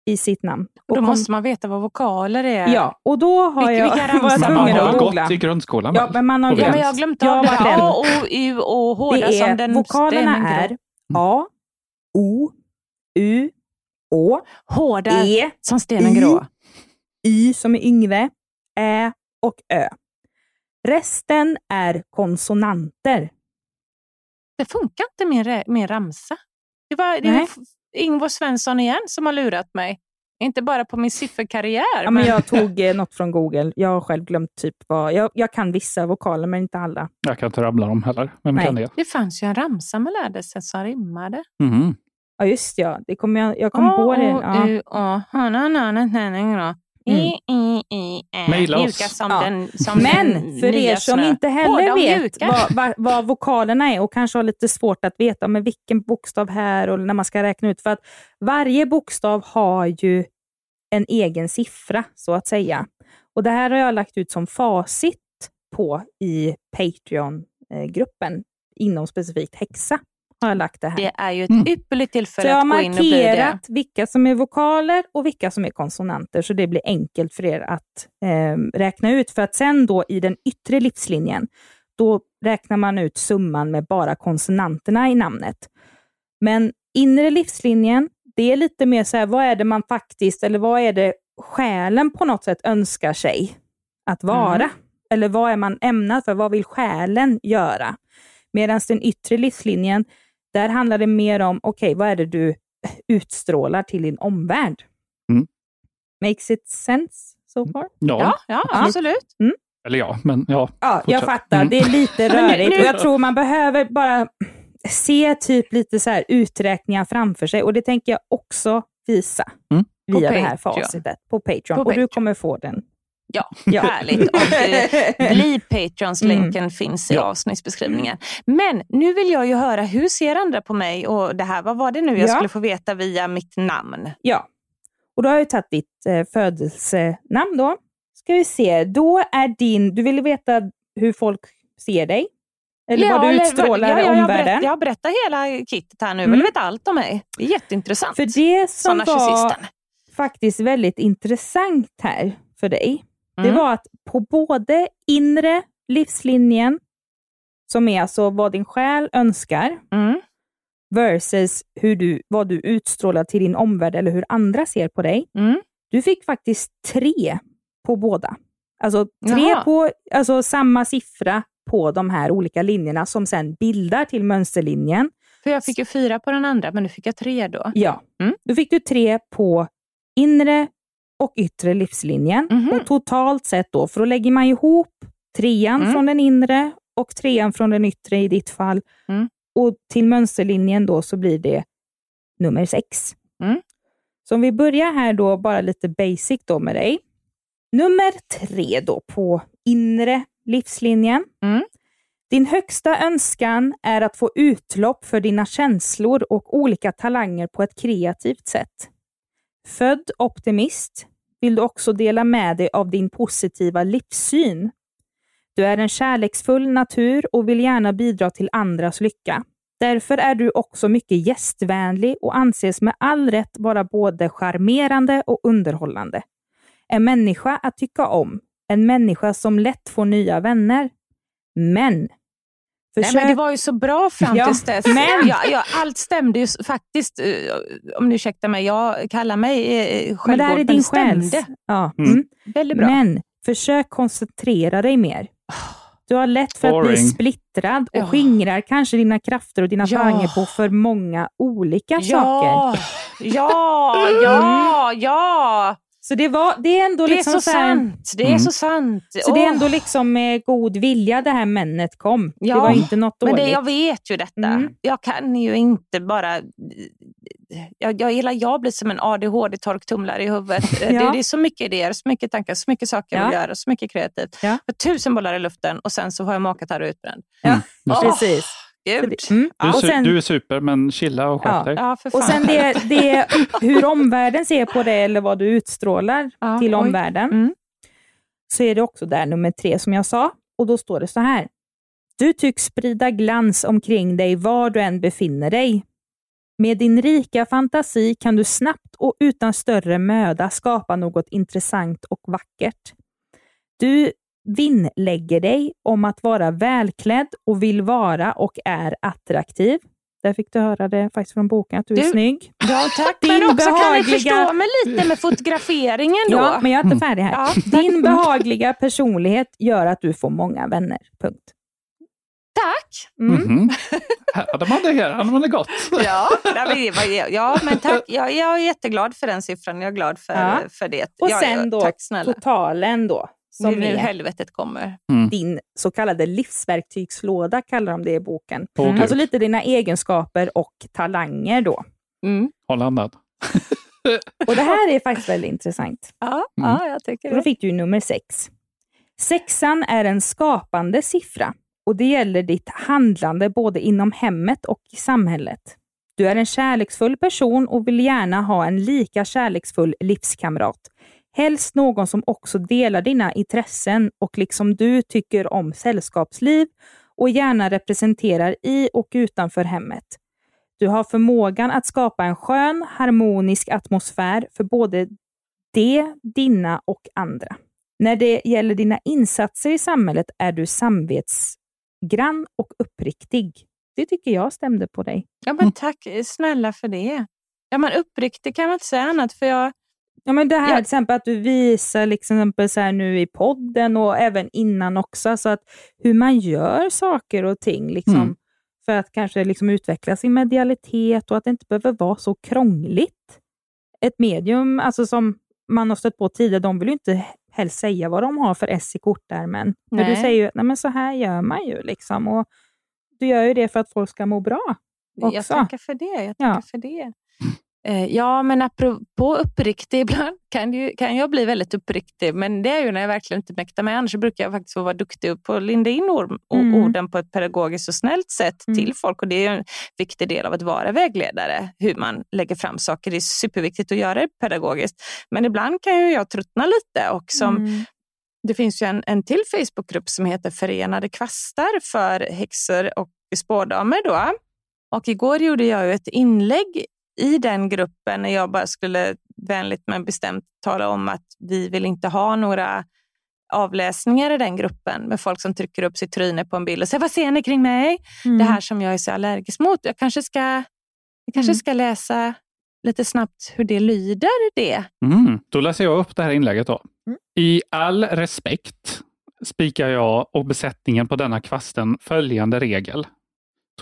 i sitt namn. Då kom- måste man veta vad vokaler är. Ja, och då har Vilka- jag, vilka var jag ramsor Man tvungen har att googla. gått i grundskolan? Ja, men man har Och Ja, glömt. men jag har glömt Jag av har det. varit. A, O, U och hårda Det som är, den vokalerna är grund. A, O, U, Å, Hårda E, som stenen I. grå. Y som är Yngve, Ä och Ö. Resten är konsonanter. Det funkar inte re- min ramsa. Det var, det var Ingvar Svensson igen som har lurat mig. Inte bara på min sifferkarriär. Ja, men jag tog eh, något från Google. Jag har själv glömt typ vad... Jag, jag kan vissa vokaler, men inte alla. Jag kan inte rabbla dem heller. Vem Nej. kan det? Det fanns ju en ramsa man lärde sig som rimmade. Mhm. Ja, just ja. Det kom jag, jag kom på det. Ja. U, Å, ha, na, na, na, na, na, na. I, i, i, ä. Maila oss. Mjuka som Ja. den som Men den för er som snö. inte heller vet vad, vad, vad vokalerna är och kanske har lite svårt att veta med vilken bokstav här och när man ska räkna ut. För att varje bokstav har ju en egen siffra, så att säga. Och Det här har jag lagt ut som facit på i Patreon-gruppen inom specifikt häxa. Har jag lagt det här. Det är ju ett Mm. ypperligt Så tillfälle jag har att gå in och bli det. markerat vilka som är vokaler och vilka som är konsonanter, så det blir enkelt för er att eh, räkna ut. För att sen då i den yttre livslinjen, då räknar man ut summan med bara konsonanterna i namnet. Men inre livslinjen, det är lite mer så här, vad är det man faktiskt, eller vad är det själen på något sätt önskar sig att vara? Mm. Eller vad är man ämnad för? Vad vill själen göra? Medan den yttre livslinjen, där handlar det mer om, okej, vad är det du utstrålar till din omvärld? Mm. Makes it sense so far? Ja, Ja, ja, absolut. eller ja, men ja. Ja, jag fattar. Mm. Det är lite rörigt och jag tror man behöver bara se typ lite så här uträkningar framför sig och det tänker jag också visa Mm. På via det här Patreon. facitet på Patreon. På och du Patreon. kommer få den. Ja, Ja. härligt. Och, eh, bli Patrons, Mm. länken finns i Ja. avsnittsbeskrivningen. Men nu vill jag ju höra, hur ser andra på mig? Och det här, vad var det nu jag Ja. skulle få veta via mitt namn? Ja, och då har jag tagit ditt eh, födelsenamn då. Ska vi se, då är din, du vill veta hur folk ser dig? Eller vad du utstrålar ja, ja, jag omvärlden? Berätt, jag berättar hela kittet här nu. Mm. Vill veta allt om mig? Det är jätteintressant. För det som Såna var faktiskt väldigt intressant här för dig, det Mm. var att på både inre livslinjen, som är alltså vad din själ önskar, Mm. versus hur du, vad du utstrålar till din omvärld eller hur andra ser på dig. Mm. Du fick faktiskt tre på båda. Alltså tre Jaha. på alltså samma siffra på de här olika linjerna som sen bildar till mönsterlinjen. För jag fick ju fyra på den andra, men nu fick jag tre då. Ja, Mm. då fick du tre på inre och yttre livslinjen. Mhm. Och totalt sett då, för då lägger man ihop trean Mm. från den inre och trean från den yttre i ditt fall. Mm. Och till mönsterlinjen då så blir det nummer sex. Mm. Så om vi börjar här då, bara lite basic då med dig. Nummer tre då på inre livslinjen. Mm. Din högsta önskan är att få utlopp för dina känslor och olika talanger på ett kreativt sätt. Född optimist vill du också dela med dig av din positiva livssyn. Du är en kärleksfull natur och vill gärna bidra till andras lycka. Därför är du också mycket gästvänlig och anses med all rätt vara både charmerande och underhållande. En människa att tycka om. En människa som lätt får nya vänner. Men Nej, försök... men det var ju så bra fram Ja, tills dess. men- Ja, ja, allt stämde ju faktiskt. eh, Om ni ursäktar mig, jag kallar mig eh, men det här självgod, är din själs... Ja. Mm. Mm. Väldigt bra. Men försök koncentrera dig mer. Du har lätt för att bli Boring. splittrad och Ja. skingrar kanske dina krafter och dina Ja. på för många olika saker. ja, ja, ja, ja. Så det, var, det är ändå Det är liksom så här- sant. Det är Mm. så sant. Så det är ändå liksom med god vilja det här männet kom. Ja, det var inte något Men dåligt. det, jag vet ju detta. Mm. Jag kan ju inte bara... Jag, jag, gillar, jag blir som en ADHD-torktumlare i huvudet. Ja. det, det är så mycket idéer, så mycket tankar, så mycket saker Ja. göra, så mycket kreativt. Ja. Tusen bollar i luften och sen så har jag makat här och utbränd. Ja, Just det. precis. Gud. Mm. Du, sen- du är super, men chilla och skärp Ja. dig. Ja, för fan. Och sen det, det, hur omvärlden ser på det eller vad du utstrålar Ja, till omvärlden, Mm. så är det också där nummer tre som jag sa. Och då står det så här. Du tycks sprida glans omkring dig var du än befinner dig. Med din rika fantasi kan du snabbt och utan större möda skapa något intressant och vackert. Du vinnlägger dig om att vara välklädd och vill vara och är attraktiv. Där fick du höra det faktiskt från boken, att du, är Du- snygg. Ja, tack. Din men också kan ni behagliga- förstå mig lite med fotograferingen då? Ja, men jag är inte färdig här. Ja, Din behagliga personlighet gör att du får många vänner. Punkt. Tack! Mm. Hade man det, här hade man det gott. Ja, ja, men tack. Jag, jag är jätteglad för den siffran. Jag är glad för, Ja. för det. Och ja, sen ja, då totalen då, är som nu helvetet kommer. din så kallade livsverktygslåda, kallar de det i boken. Gud. Alltså lite dina egenskaper och talanger då. Mm. Håll andan. Och det här är faktiskt väldigt intressant. Ja, Mm. ja, jag tycker För då det. fick du nummer sex. Sexan är en skapande siffra och det gäller ditt handlande både inom hemmet och i samhället. Du är en kärleksfull person och vill gärna ha en lika kärleksfull livskamrat. Helst någon som också delar dina intressen och liksom du tycker om sällskapsliv och gärna representerar i och utanför hemmet. Du har förmågan att skapa en skön, harmonisk atmosfär för både det, dina och andra. När det gäller dina insatser i samhället är du samvetsgrann och uppriktig. Det tycker jag stämde på dig. Ja, men tack snälla för det. Ja, men uppriktig kan man inte säga annat. För jag, Ja, men det här Ja. till exempel att du visar liksom exempel så här nu i podden och även innan också, så att hur man gör saker och ting liksom, Mm. för att kanske liksom utveckla sin medialitet och att det inte behöver vara så krångligt. Ett medium alltså som man har stött på tidigare, de vill ju inte helst säga vad de har för S i kortärmen. Men du säger ju nej men så här gör man ju. Liksom, och Du gör ju det för att folk ska må bra. jag Också. tackar för det. Jag Ja. tackar för det. Eh, Ja, men apropå uppriktig, ibland kan, ju, kan jag bli väldigt uppriktig, men det är ju när jag verkligen inte mäktar med. Annars brukar jag faktiskt få vara duktig på att linda in ord, Mm. orden på ett pedagogiskt och snällt sätt Mm. till folk. Och Det är ju en viktig del av att vara vägledare, hur man lägger fram saker. Det är superviktigt att göra det pedagogiskt. Men ibland kan ju jag tröttna lite och som Mm. det finns ju en, en till Facebookgrupp som heter Förenade kvastar för häxor och spådamer. Då. Och igår gjorde jag ju ett inlägg i den gruppen när jag bara skulle vänligt men bestämt tala om att vi vill inte ha några avläsningar i den gruppen med folk som trycker upp sitt tryne på en bild och säger vad ser ni kring mig? Mm. Det här som jag är så allergisk mot. Jag kanske ska, jag kanske Mm. ska läsa lite snabbt hur det lyder det. Mm. Då läser jag upp det här inlägget. då. Mm. I all respekt spikar jag och besättningen på denna kvasten följande regel.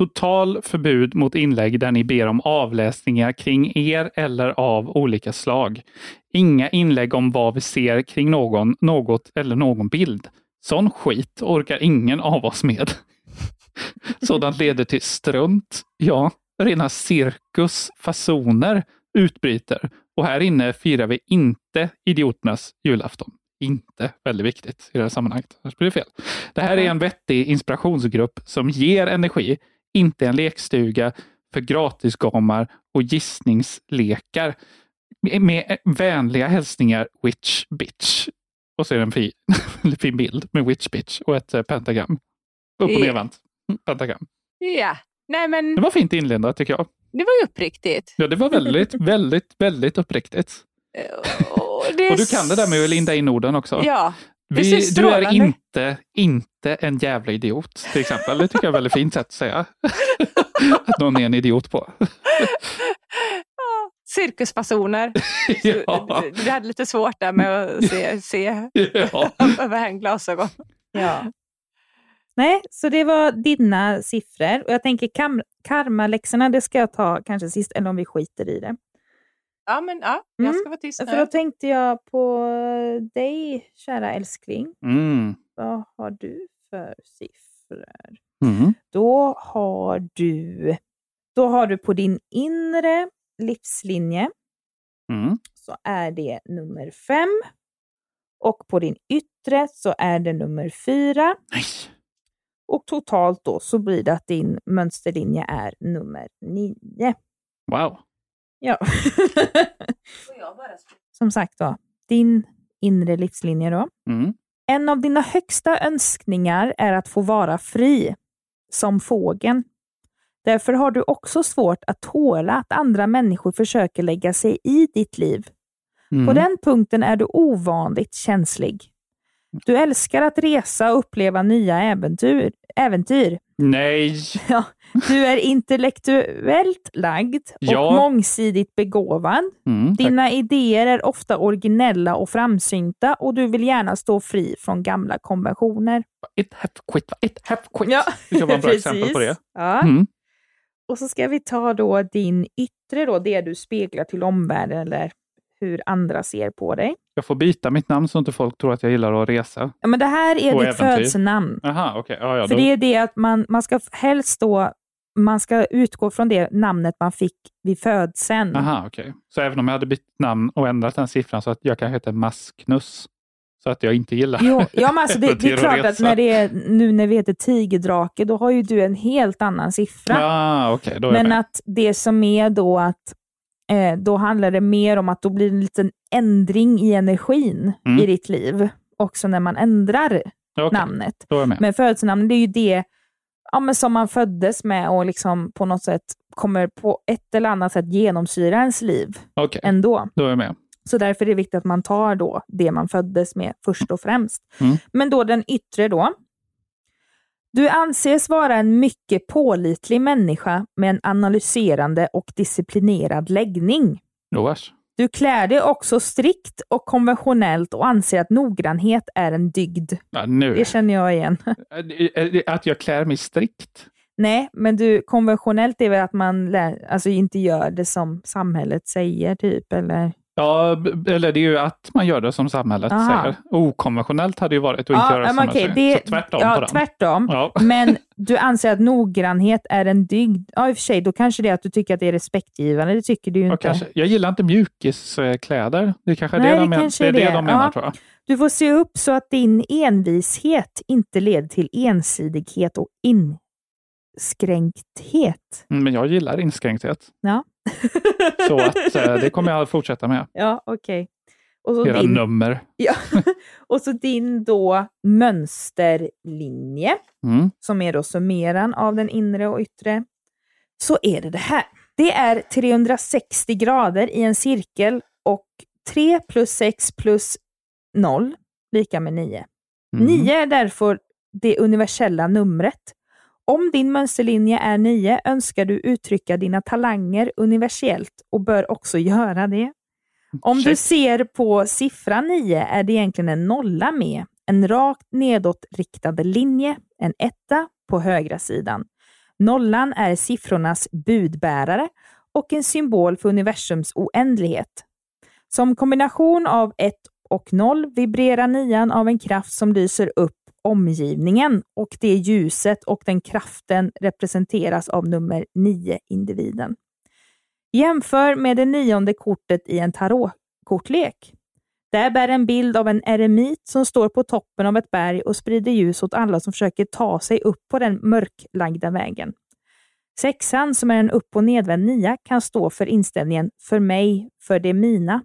Total förbud mot inlägg där ni ber om avläsningar kring er eller av olika slag. Inga inlägg om vad vi ser kring någon, något eller någon bild. Sån skit orkar ingen av oss med. Sådant leder till strunt, ja, rena cirkus, fasoner utbryter. Och här inne firar vi inte idioternas julafton. Inte väldigt viktigt i det här sammanhanget. Annars blir det fel. Det här är en vettig inspirationsgrupp som ger energi, inte en lekstuga för gratisgamar och gissningslekar. Med, vänliga hälsningar Witch Bitch. Och så är det en fin, fin bild med Witch Bitch och ett eh, pentagram. Upp och nervänt. Pentagram. Ja, nej men Det var fint inlindat tycker jag. det var ju uppriktigt. Ja, det var väldigt, väldigt, väldigt uppriktigt. Och, Och du kan det där med att linda in orden också. Ja, Vi, du är inte, inte en jävla idiot, till exempel. Det tycker jag är ett väldigt fint sätt att säga. att någon är en idiot på. Cirkusfasoner. ja. Du, du hade lite svårt där med att se, se ja. över en glasögon. Ja. Nej, så det var dina siffror. Och jag tänker kam- karmaläxorna, det ska jag ta kanske sist, eller om vi skiter i det. Ja, men ja, Mm. jag ska vara tyst För då nu. tänkte jag på dig, kära älskling. Mm. Vad har du för siffror? Mm. Då har du, då har du på din inre livslinje Mm. så är det nummer fem. Och på din yttre så är det nummer fyra. Nej. Och totalt då så blir det att din mönsterlinje är nummer nio. Wow. Ja. Som sagt då, din inre livslinje då. Mm. En av dina högsta önskningar är att få vara fri, som fågeln. Därför har du också svårt att tåla att andra människor försöker lägga sig i ditt liv. Mm. På den punkten är du ovanligt känslig. Du älskar att resa och uppleva nya äventyr. äventyr. Nej, Ja, du är intellektuellt lagd och Ja. mångsidigt begåvad. mm. Dina idéer är ofta originella och framsynta och du vill gärna stå fri från gamla konventioner. It have quit, it have quit. Ja, Det vara ett bra exempel på det. Ja. Mm. Och så ska vi ta då din yttre, då, det du speglar till omvärlden eller hur andra ser på dig. Jag får byta mitt namn så inte folk tror att jag gillar att resa. Ja, men det här är Och ditt äventyr. födelsenamn. Jaha, okej. Ja, ja, För då- det är det att man, man ska helst då, man ska utgå från det namnet man fick vid födseln. Aha, okej. Så även om jag hade bytt namn och ändrat den siffran så att jag kanske heter Masknus, så att jag inte gillar Jo, ja, men alltså det, det är klart att när det är, nu när vi heter tigerdrake, då har ju du en helt annan siffra. Är jag men att det som är då att eh, då handlar det mer om att då blir det en liten ändring i energin Mm. i ditt liv, också när man ändrar Okej, namnet. Men födelsenamnet det är ju det ja, men som man föddes med och liksom på något sätt kommer på ett eller annat sätt genomsyra ens liv Okej, ändå. då är jag med. Så därför är det viktigt att man tar då det man föddes med först och främst. Mm. Men då den yttre då. Du anses vara en mycket pålitlig människa med en analyserande och disciplinerad läggning. Jo, vars. Du klär dig också strikt och konventionellt och anser att noggrannhet är en dygd. Ja, nu. Det känner jag igen. Att jag klär mig strikt. Nej, men du, konventionellt är väl att man lär, alltså inte gör det som samhället säger, typ, eller? Ja, eller det är ju att man gör det som samhället Aha. säger. Okonventionellt hade ju varit att inte göra det som men man okej, säger. det, Så tvärtom ja, på den. tvärtom. Ja. Men du anser att noggrannhet är en dygd. Ja, i och för sig, då kanske det är att du tycker att det är respektgivande. Det tycker du ju inte. kanske, jag gillar inte mjukiskläder. Det kanske är Nej, det det de, men, kanske det, är är det det. de menar Ja. tror jag. Du får se upp så att din envishet inte leder till ensidighet och inskränkthet. Mm, Men jag gillar inskränkthet. Ja. Så att, eh, det kommer jag att fortsätta med. ja, okej. Och, så Era din- nummer. ja. och så din då mönsterlinje. Mm. som är då summeran av den inre och yttre, så är det det här. Det är 360 grader i en cirkel och 3 plus 6 plus 0 lika med 9. Mm. 9 är därför det universella numret. Om din mönsterlinje är 9 önskar du uttrycka dina talanger universellt och bör också göra det. Om du Check. ser på siffran 9 är det egentligen en nolla med, en rakt nedåtriktad linje, en etta på högra sidan. Nollan är siffrornas budbärare och en symbol för universums oändlighet. Som kombination av 1 och 0 vibrerar nian av en kraft som lyser upp omgivningen och det ljuset och den kraften representeras av nummer 9, individen. Jämför med det nionde kortet i en tarotkortlek. Där bär en bild av en eremit som står på toppen av ett berg och sprider ljus åt alla som försöker ta sig upp på den mörklagda vägen. Sexan, som är en upp och nedvänd nia, kan stå för inställningen för mig, för det mina.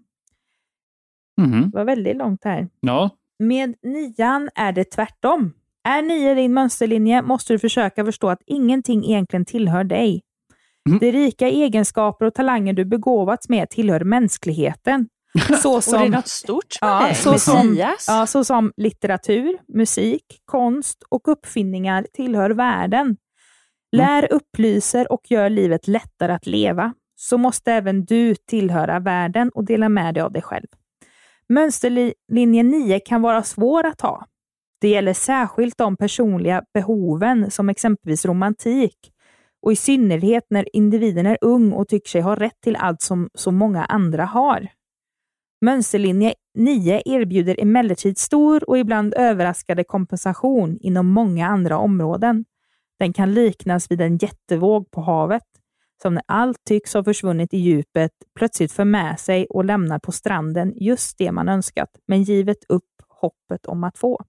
Mhm. Det var väldigt långt här. Ja, Med nian är det tvärtom. Är nio din mönsterlinje måste du försöka förstå att ingenting egentligen tillhör dig. Mm. De rika egenskaper och talanger du begåvats med tillhör mänskligheten. Så Och det är som, något stort med ja, dig, så som, Messias. ja, så som litteratur, musik, konst och uppfinningar tillhör världen. Lär, upplyser och gör livet lättare att leva. Så måste även du tillhöra världen och dela med dig av dig själv. Mönsterlinje 9 kan vara svår att ha. Det gäller särskilt de personliga behoven som exempelvis romantik och i synnerhet när individen är ung och tycker sig ha rätt till allt som så många andra har. Mönsterlinje 9 erbjuder emellertid stor och ibland överraskande kompensation inom många andra områden. Den kan liknas vid en jättevåg på havet, som när allt tycks ha försvunnit i djupet plötsligt för med sig och lämnar på stranden just det man önskat, men givet upp hoppet om att få.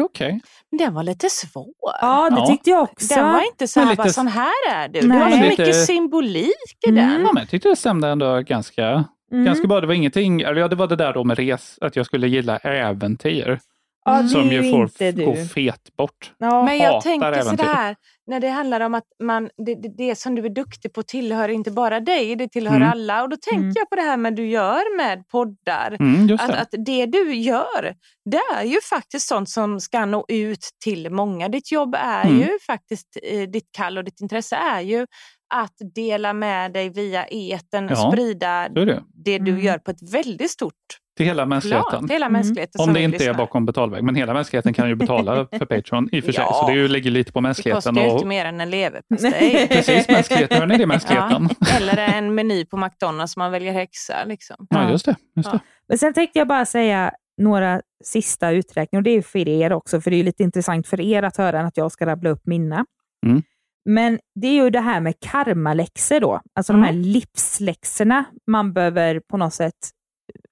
okej. Den var lite svår. Ja, det Ja. tyckte jag också. Den var inte så här, lite- bara sån här är du. Det Nej. var så mycket lite- symbolik i Mm. den. Ja, men jag tyckte det stämde ändå ganska, Mm. ganska bra. Det var ingenting, eller ja, det var det där då med res, att jag skulle gilla äventyr. Ja, det som ju får inte du. gå fet bort. Ja. Men jag hatar tänker äventyr. sådär, när det handlar om att man, det, det, det som du är duktig på tillhör inte bara dig, det tillhör Mm. alla. Och då tänker Mm. jag på det här med du gör med poddar. Mm, Att, det. att det du gör, det är ju faktiskt sånt som ska nå ut till många. Ditt jobb är Mm. ju faktiskt, eh, ditt kall och ditt intresse är ju att dela med dig via eten och Ja, sprida är det. det du Mm. gör på ett väldigt stort Till hela mänskligheten. till hela Mm. mänskligheten. Om som det inte är lyssna. bakom betalväg. Men hela mänskligheten kan ju betala för Patreon i och för sig. Ja. Så det är ju- ligger lite på Det mänskligheten. kostar ju Och, inte mer än en leverpastej. precis, mänskligheten. Hör ni det, mänskligheten? Ja, eller en meny på McDonalds som man väljer häxa. Liksom. Ja, just det. Just det. Men sen tänkte jag bara säga några sista uträkningar. Och det är för er också, för det är lite intressant för er att höra att jag ska rabbla upp mina. Mm. Men det är ju det här med karmaläxor då. Alltså de här livsläxorna man behöver på något sätt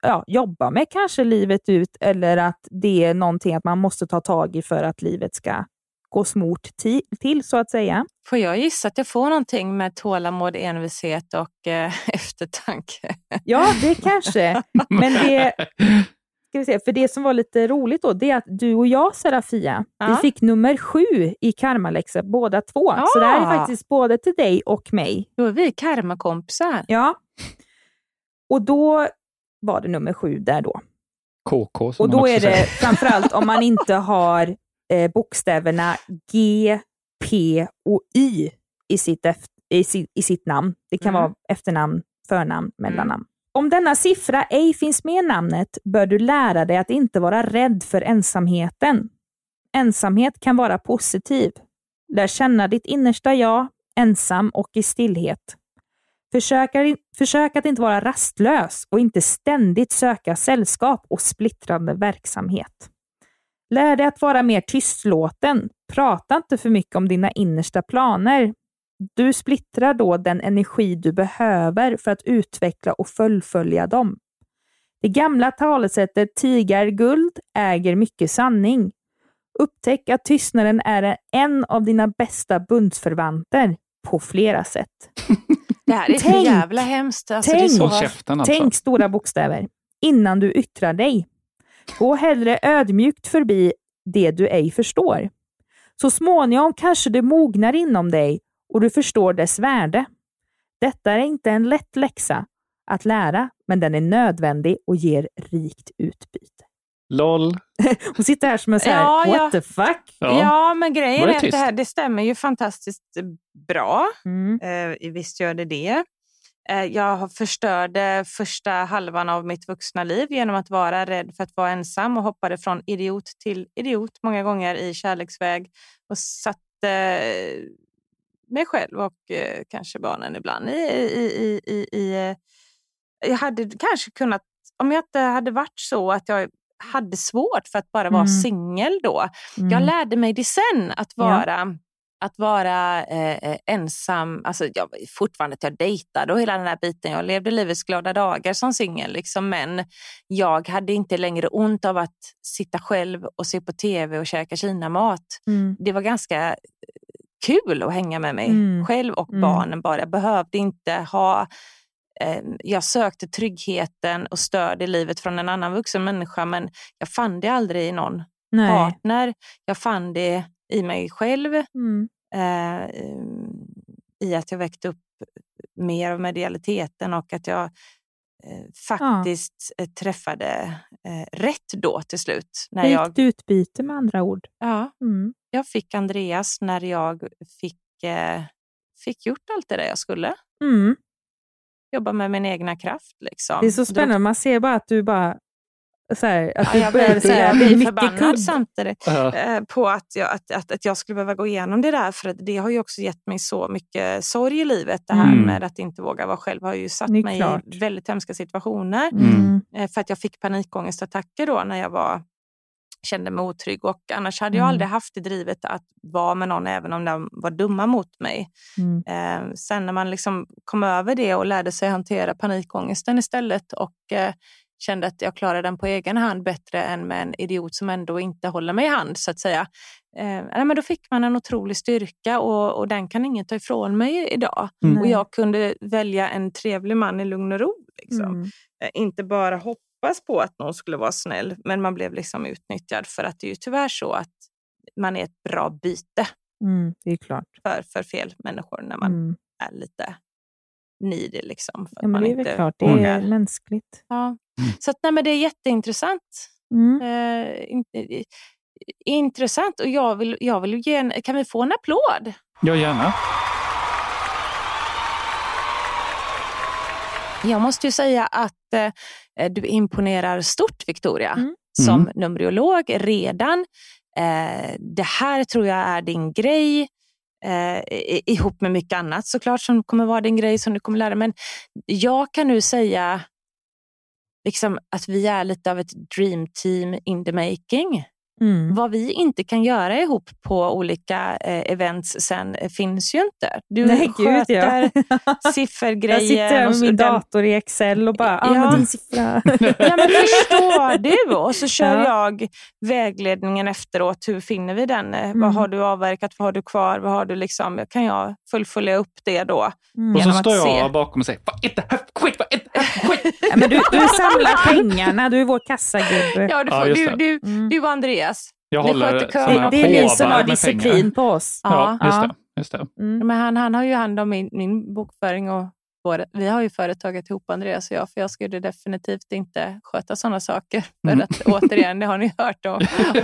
ja, jobba med kanske livet ut eller att det är någonting att man måste ta tag i för att livet ska gå smort ti- till så att säga. Får jag gissa att jag får någonting med tålamod, envishet och eh, eftertanke? Ja, det kanske. Men det, ska vi se, för det som var lite roligt då, det är att du och jag, Serafia, vi Ja. fick nummer sju i karmaläxa båda två. Så det här är faktiskt både till dig och mig. Då är vi karmakompisar. Ja. Och då var det nummer sju där då. KK som Och man då också är det säger. framförallt om man inte har eh, bokstäverna G, P och Y i sitt, i sitt, i sitt namn. Det kan Mm. vara efternamn, förnamn, mellannamn. Om denna siffra ej finns med i namnet bör du lära dig att inte vara rädd för ensamheten. Ensamhet kan vara positiv. Lär känna ditt innersta jag, ensam och i stillhet. Försök, försök att inte vara rastlös och inte ständigt söka sällskap och splittrande verksamhet. Lär dig att vara mer tystlåten. Prata inte för mycket om dina innersta planer. Du splittrar då den energi du behöver för att utveckla och fullfölja dem. Det gamla talesättet tigar guld äger mycket sanning. Upptäck att tystnaden är en av dina bästa bundsförvanter på flera sätt. Det här är så Tänk. jävla hemskt. Alltså, det är Tänk. så... Käften alltså. Tänk stora bokstäver innan du yttrar dig. Gå hellre ödmjukt förbi det du ej förstår. Så småningom kanske det mognar inom dig och du förstår dess värde. Detta är inte en lätt läxa att lära, men den är nödvändig och ger rikt utbyte. LOL. Hon sitter här som en så här, Ja, what ja. the fuck? Ja. Ja, men grejen det är att det här det stämmer ju fantastiskt bra. Mm. Eh, visst gör det det. Eh, jag har förstörde första halvan av mitt vuxna liv genom att vara rädd för att vara ensam och hoppade från idiot till idiot många gånger i kärleksväg och satte eh, mig själv och eh, kanske barnen ibland i... i, i, i, i eh, jag hade kanske kunnat, om jag inte hade varit så att jag hade svårt för att bara vara Mm. singel då, Mm. jag lärde mig det sen, att Ja. vara, att vara eh, eh, ensam. Alltså, jag, fortfarande att jag dejtade och hela den här biten. Jag levde livets glada dagar som singel. Liksom, men jag hade inte längre ont av att sitta själv och se på tv och käka kinamat. Mm. Det var ganska kul att hänga med mig Mm. själv och Mm. barnen bara. Jag behövde inte ha jag sökte tryggheten och stöd i livet från en annan vuxen människa men jag fann det aldrig i någon Nej. partner. Jag fann det i mig själv, Mm. eh, i att jag väckte upp mer av medialiteten och att jag eh, faktiskt eh, träffade eh, rätt då till slut. När jag, Rikt utbyte med andra ord. ja, Mm. jag fick Andreas när jag fick, eh, fick gjort allt det där jag skulle. Mm. Jobba med min egna kraft. Liksom. Det är så spännande, man ser bara att du bara så här, att Ja, du jag blir, så säga jag blir förbannad samtidigt. Eh, på att jag, att, att, att jag skulle behöva gå igenom det där. För att det har ju också gett mig så mycket sorg i livet. Det här Mm. med att inte våga vara själv har ju satt mig klart. i väldigt hemska situationer. Mm. Eh, För att jag fick panikångestattacker då när jag var, kände mig otrygg. Och annars hade jag Mm. aldrig haft det drivet att vara med någon även om de var dumma mot mig. Mm. Eh, sen när man liksom kom över det och lärde sig hantera panikångesten istället och eh, kände att jag klarar den på egen hand bättre än med en idiot som ändå inte håller mig i hand så att säga. Eh, nej, men då fick man en otrolig styrka och, och den kan ingen ta ifrån mig idag. Mm. Och jag kunde välja en trevlig man i lugn och ro. Liksom. Mm. Eh, inte bara hoppa hoppas på att någon skulle vara snäll, men man blev liksom utnyttjad för att det är ju tyvärr så att man är ett bra byte Mm, det är klart. för, för fel människor när man Mm. är lite needy. Liksom, för Ja, men man det är väl klart, det är mänskligt. Ja. Så att, nej, men det är jätteintressant. Mm. Eh, in, i- intressant och jag vill, jag vill ge en, kan vi få en applåd? Ja, gärna. Jag måste ju säga att eh, du imponerar stort Victoria Mm. som Mm. numerolog redan. Eh, det här tror jag är din grej. Eh, i- ihop med mycket annat såklart som kommer vara din grej som du kommer lära. Men jag kan nu säga liksom, att vi är lite av ett dream team in the making. Mm. Vad vi inte kan göra ihop på olika eh, events sen finns ju inte. Du Nej, gud, ja. sköter Jag sitter med så- min den- dator i Excel och bara, ah, Ja. din siffra. Ja, men förstår du? Och så kör Ja. jag vägledningen efteråt. Hur finner vi den? Eh, Mm. Vad har du avverkat? Vad har du kvar? Vad har du liksom? Kan jag fullfölja upp det då? Mm. Och så står jag se. bakom och säger Vad är det här skit? Vad är det? Ja, men du, du samlar pengarna, du är vår kassagubbe. Ja, du, Ja, får, just du, det. du, Mm. du och Andreas. Jag Ni håller Det, det är ni som har disciplin pengar. på oss. Ja. Ja, just Ja. det. Just det. Mm. Men han, han har ju hand om min, min bokföring och vår, vi har ju företaget ihop, Andreas och jag, för jag skulle definitivt inte sköta sådana saker. För Mm. att återigen, det har ni hört om,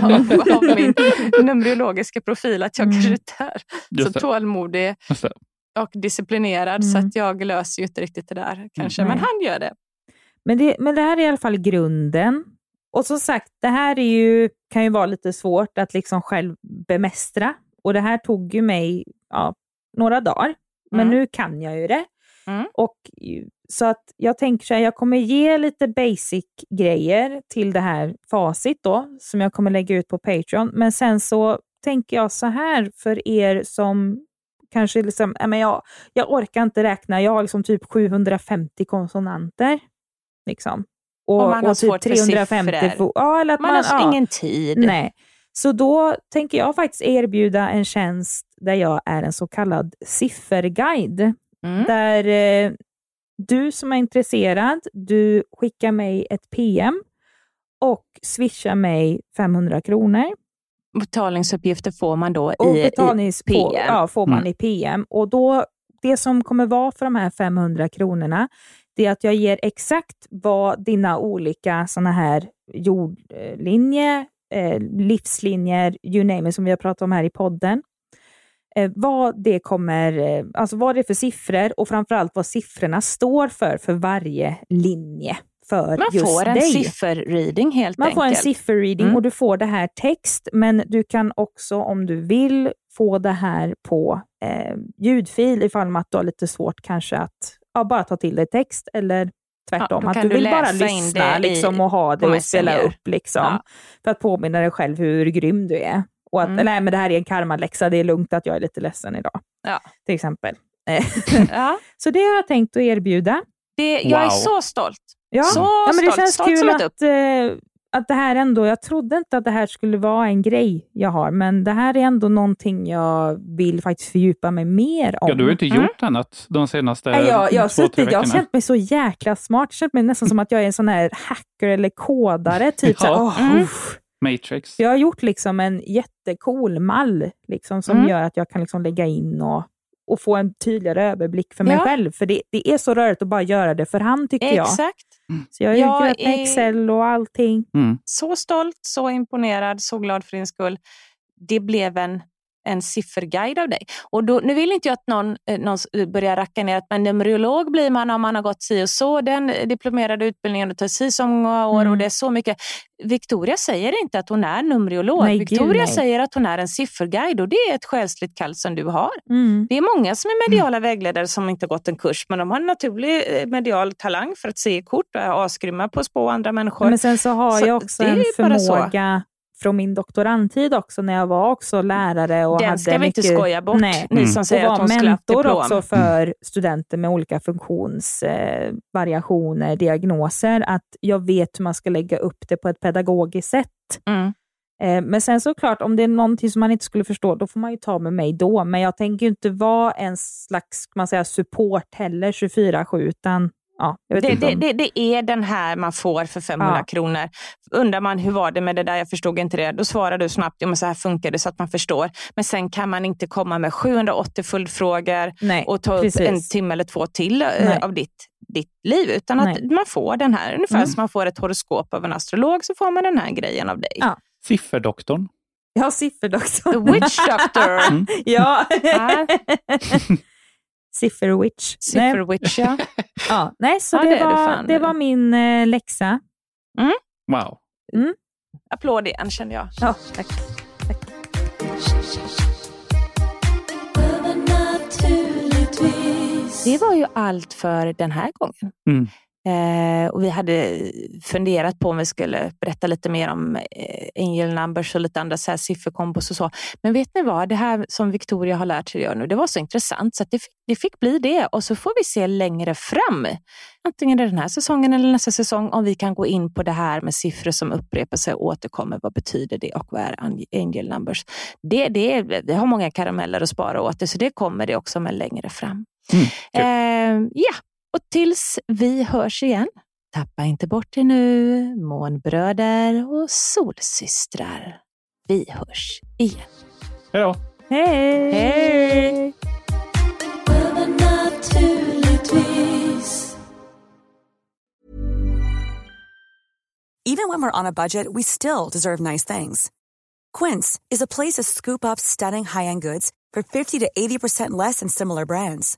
av, av min numerologiska profil, att jag Mm. kanske är så tålmodig Just det. Och disciplinerad, så Mm. att jag löser ju inte riktigt det där kanske. Nej. Men han gör det. Men, det, men det här är i alla fall grunden. Och som sagt, det här är ju, kan ju vara lite svårt att liksom själv bemästra. Och det här tog ju mig ja, några dagar. Men Mm. nu kan jag ju det. Mm. Och, så att jag tänker så här, jag kommer ge lite basic grejer till det här facit då, som jag kommer lägga ut på Patreon. Men sen så tänker jag så här för er som kanske liksom, men jag, jag orkar inte räkna, jag har liksom typ 750 konsonanter. Liksom. Och, Och man har och typ svårt för 350 siffror. fo- ja, eller att Man, man, har ja. ingen tid. Nej. Så då tänker jag faktiskt erbjuda en tjänst där jag är en så kallad sifferguide. Mm. Där eh, du som är intresserad, du skickar mig ett PM och swishar mig 500 kronor. Betalningsuppgifter får man då Och i, i betalnings PM. På, ja, får man Mm. i PM. Och då, det som kommer vara för de här 500 kronorna, det är att jag ger exakt vad dina olika såna här jordlinjer, eh, livslinjer, you name it, som vi har pratat om här i podden, eh, vad det kommer, eh, alltså vad det är för siffror och framförallt vad siffrorna står för, för varje linje för Man just får en dig. sifferreading helt Man enkelt. får en sifferreading Mm. och du får det här text, men du kan också om du vill få det här på eh, ljudfil ifall att du har lite svårt kanske att ja, bara ta till dig text eller tvärtom. då att du du vill bara lyssna liksom, och ha det och spela upp liksom, Ja. för att påminna dig själv hur grym du är. Och att, Mm. nej, men det här är en karmaläxa, det är lugnt att jag är lite ledsen idag. Ja. Till exempel. Ja, så det har jag tänkt att erbjuda. det, jag är Wow. så stolt. Ja, Så ja men det stolt, känns stolt kul upp. att, eh, att det här ändå, jag trodde inte att det här skulle vara en grej jag har, men det här är ändå någonting jag vill faktiskt fördjupa mig mer om. Ja, du har ju inte Mm. gjort annat de senaste Nej, jag, jag, har två, tre suttit, jag har veckorna. känt mig så jäkla smart, jag har känt mig nästan som att jag är en sån här hacker eller kodare. Typ så här, Ja. åh, Mm. usch. Matrix. Jag har gjort liksom en jättecool mall liksom, som Mm. gör att jag kan liksom lägga in och, och få en tydligare överblick för mig Ja. själv. För det, det är så rörigt att bara göra det för hand tycker jag. Exakt. Så jag har Jag gjort är- Excel och allting. Mm. Så stolt, så imponerad, så glad för din skull. Det blev en, en sifferguide av dig. Och då, nu vill inte jag att någon, eh, någon s- börjar racka ner att men numerolog blir man om man har gått si och så. Den diplomerade utbildningen och tar si så många år Mm. och det är så mycket. Victoria säger inte att hon är numerolog. Nej, gud, Victoria nej. säger att hon är en sifferguide och det är ett själsligt kall som du har. Mm. Det är många som är mediala vägledare som inte gått en kurs men de har en naturlig eh, medial talang för att se kort och är asgrymma på att spå andra människor. Men sen så har Så jag också en förmåga från min doktorandtid också, när jag var också lärare. Och Den hade ska vi mycket, inte skoja bort, Nej. ni Mm. som säger att hon skulle mentor också för studenter med olika funktionsvariationer, eh, diagnoser, att jag vet hur man ska lägga upp det på ett pedagogiskt sätt. Mm. Eh, Men sen såklart, om det är någonting som man inte skulle förstå, då får man ju ta med mig då. Men jag tänker ju inte vara en slags man säga, support heller 24-7, utan Ja, jag vet Det, inte det, det, det är den här man får för 500 Ja. kronor. Undrar man hur var det med det där, jag förstod inte det. Då svarar du snabbt, ja, men så här funkar det så att man förstår. Men sen kan man inte komma med 780 följdfrågor Nej, och ta precis. upp en timme eller två till eh, Nej. av ditt, ditt liv. Utan att Nej. man får den här, ungefär Mm. som man får ett horoskop av en astrolog så får man den här grejen av dig. Ja. Sifferdoktorn. Ja, sifferdoktorn. The witch doctor. Mm. ja. Sifferwitch. Sifferwitch, ja. ja. Nej, så Ja, det, det var, fan. det var min eh, läxa. Wow. Applåd igen känner jag. Ja, tack. Det var ju allt för den här gången. Mm. Eh, och vi hade funderat på om vi skulle berätta lite mer om eh, angel numbers och lite andra så här sifferkombos och så. Men vet ni vad? Det här som Victoria har lärt sig göra nu, det var så intressant så att det, det fick bli det. Och så får vi se längre fram, antingen den här säsongen eller nästa säsong, om vi kan gå in på det här med siffror som upprepar sig och återkommer. Vad betyder det och vad är angel numbers? Det, det, vi har många karameller att spara åt det, så det kommer det också med längre fram. Mm, kul. Eh, ja, och tills vi hörs igen, tappa inte bort det nu, månbröder och solsystrar. Vi hörs igen. Hej då. Hej! Hej! Even when we're on a budget, we still deserve nice things. Quince is a place to scoop up stunning high-end goods for 50 to 80% less than similar brands.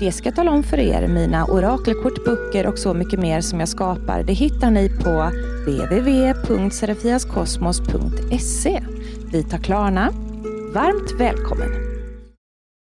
Det ska jag tala om för er. Mina orakelkort, böcker och så mycket mer som jag skapar, det hittar ni på www.serafiaskosmos.se. Vi tar Klarna. Varmt välkommen!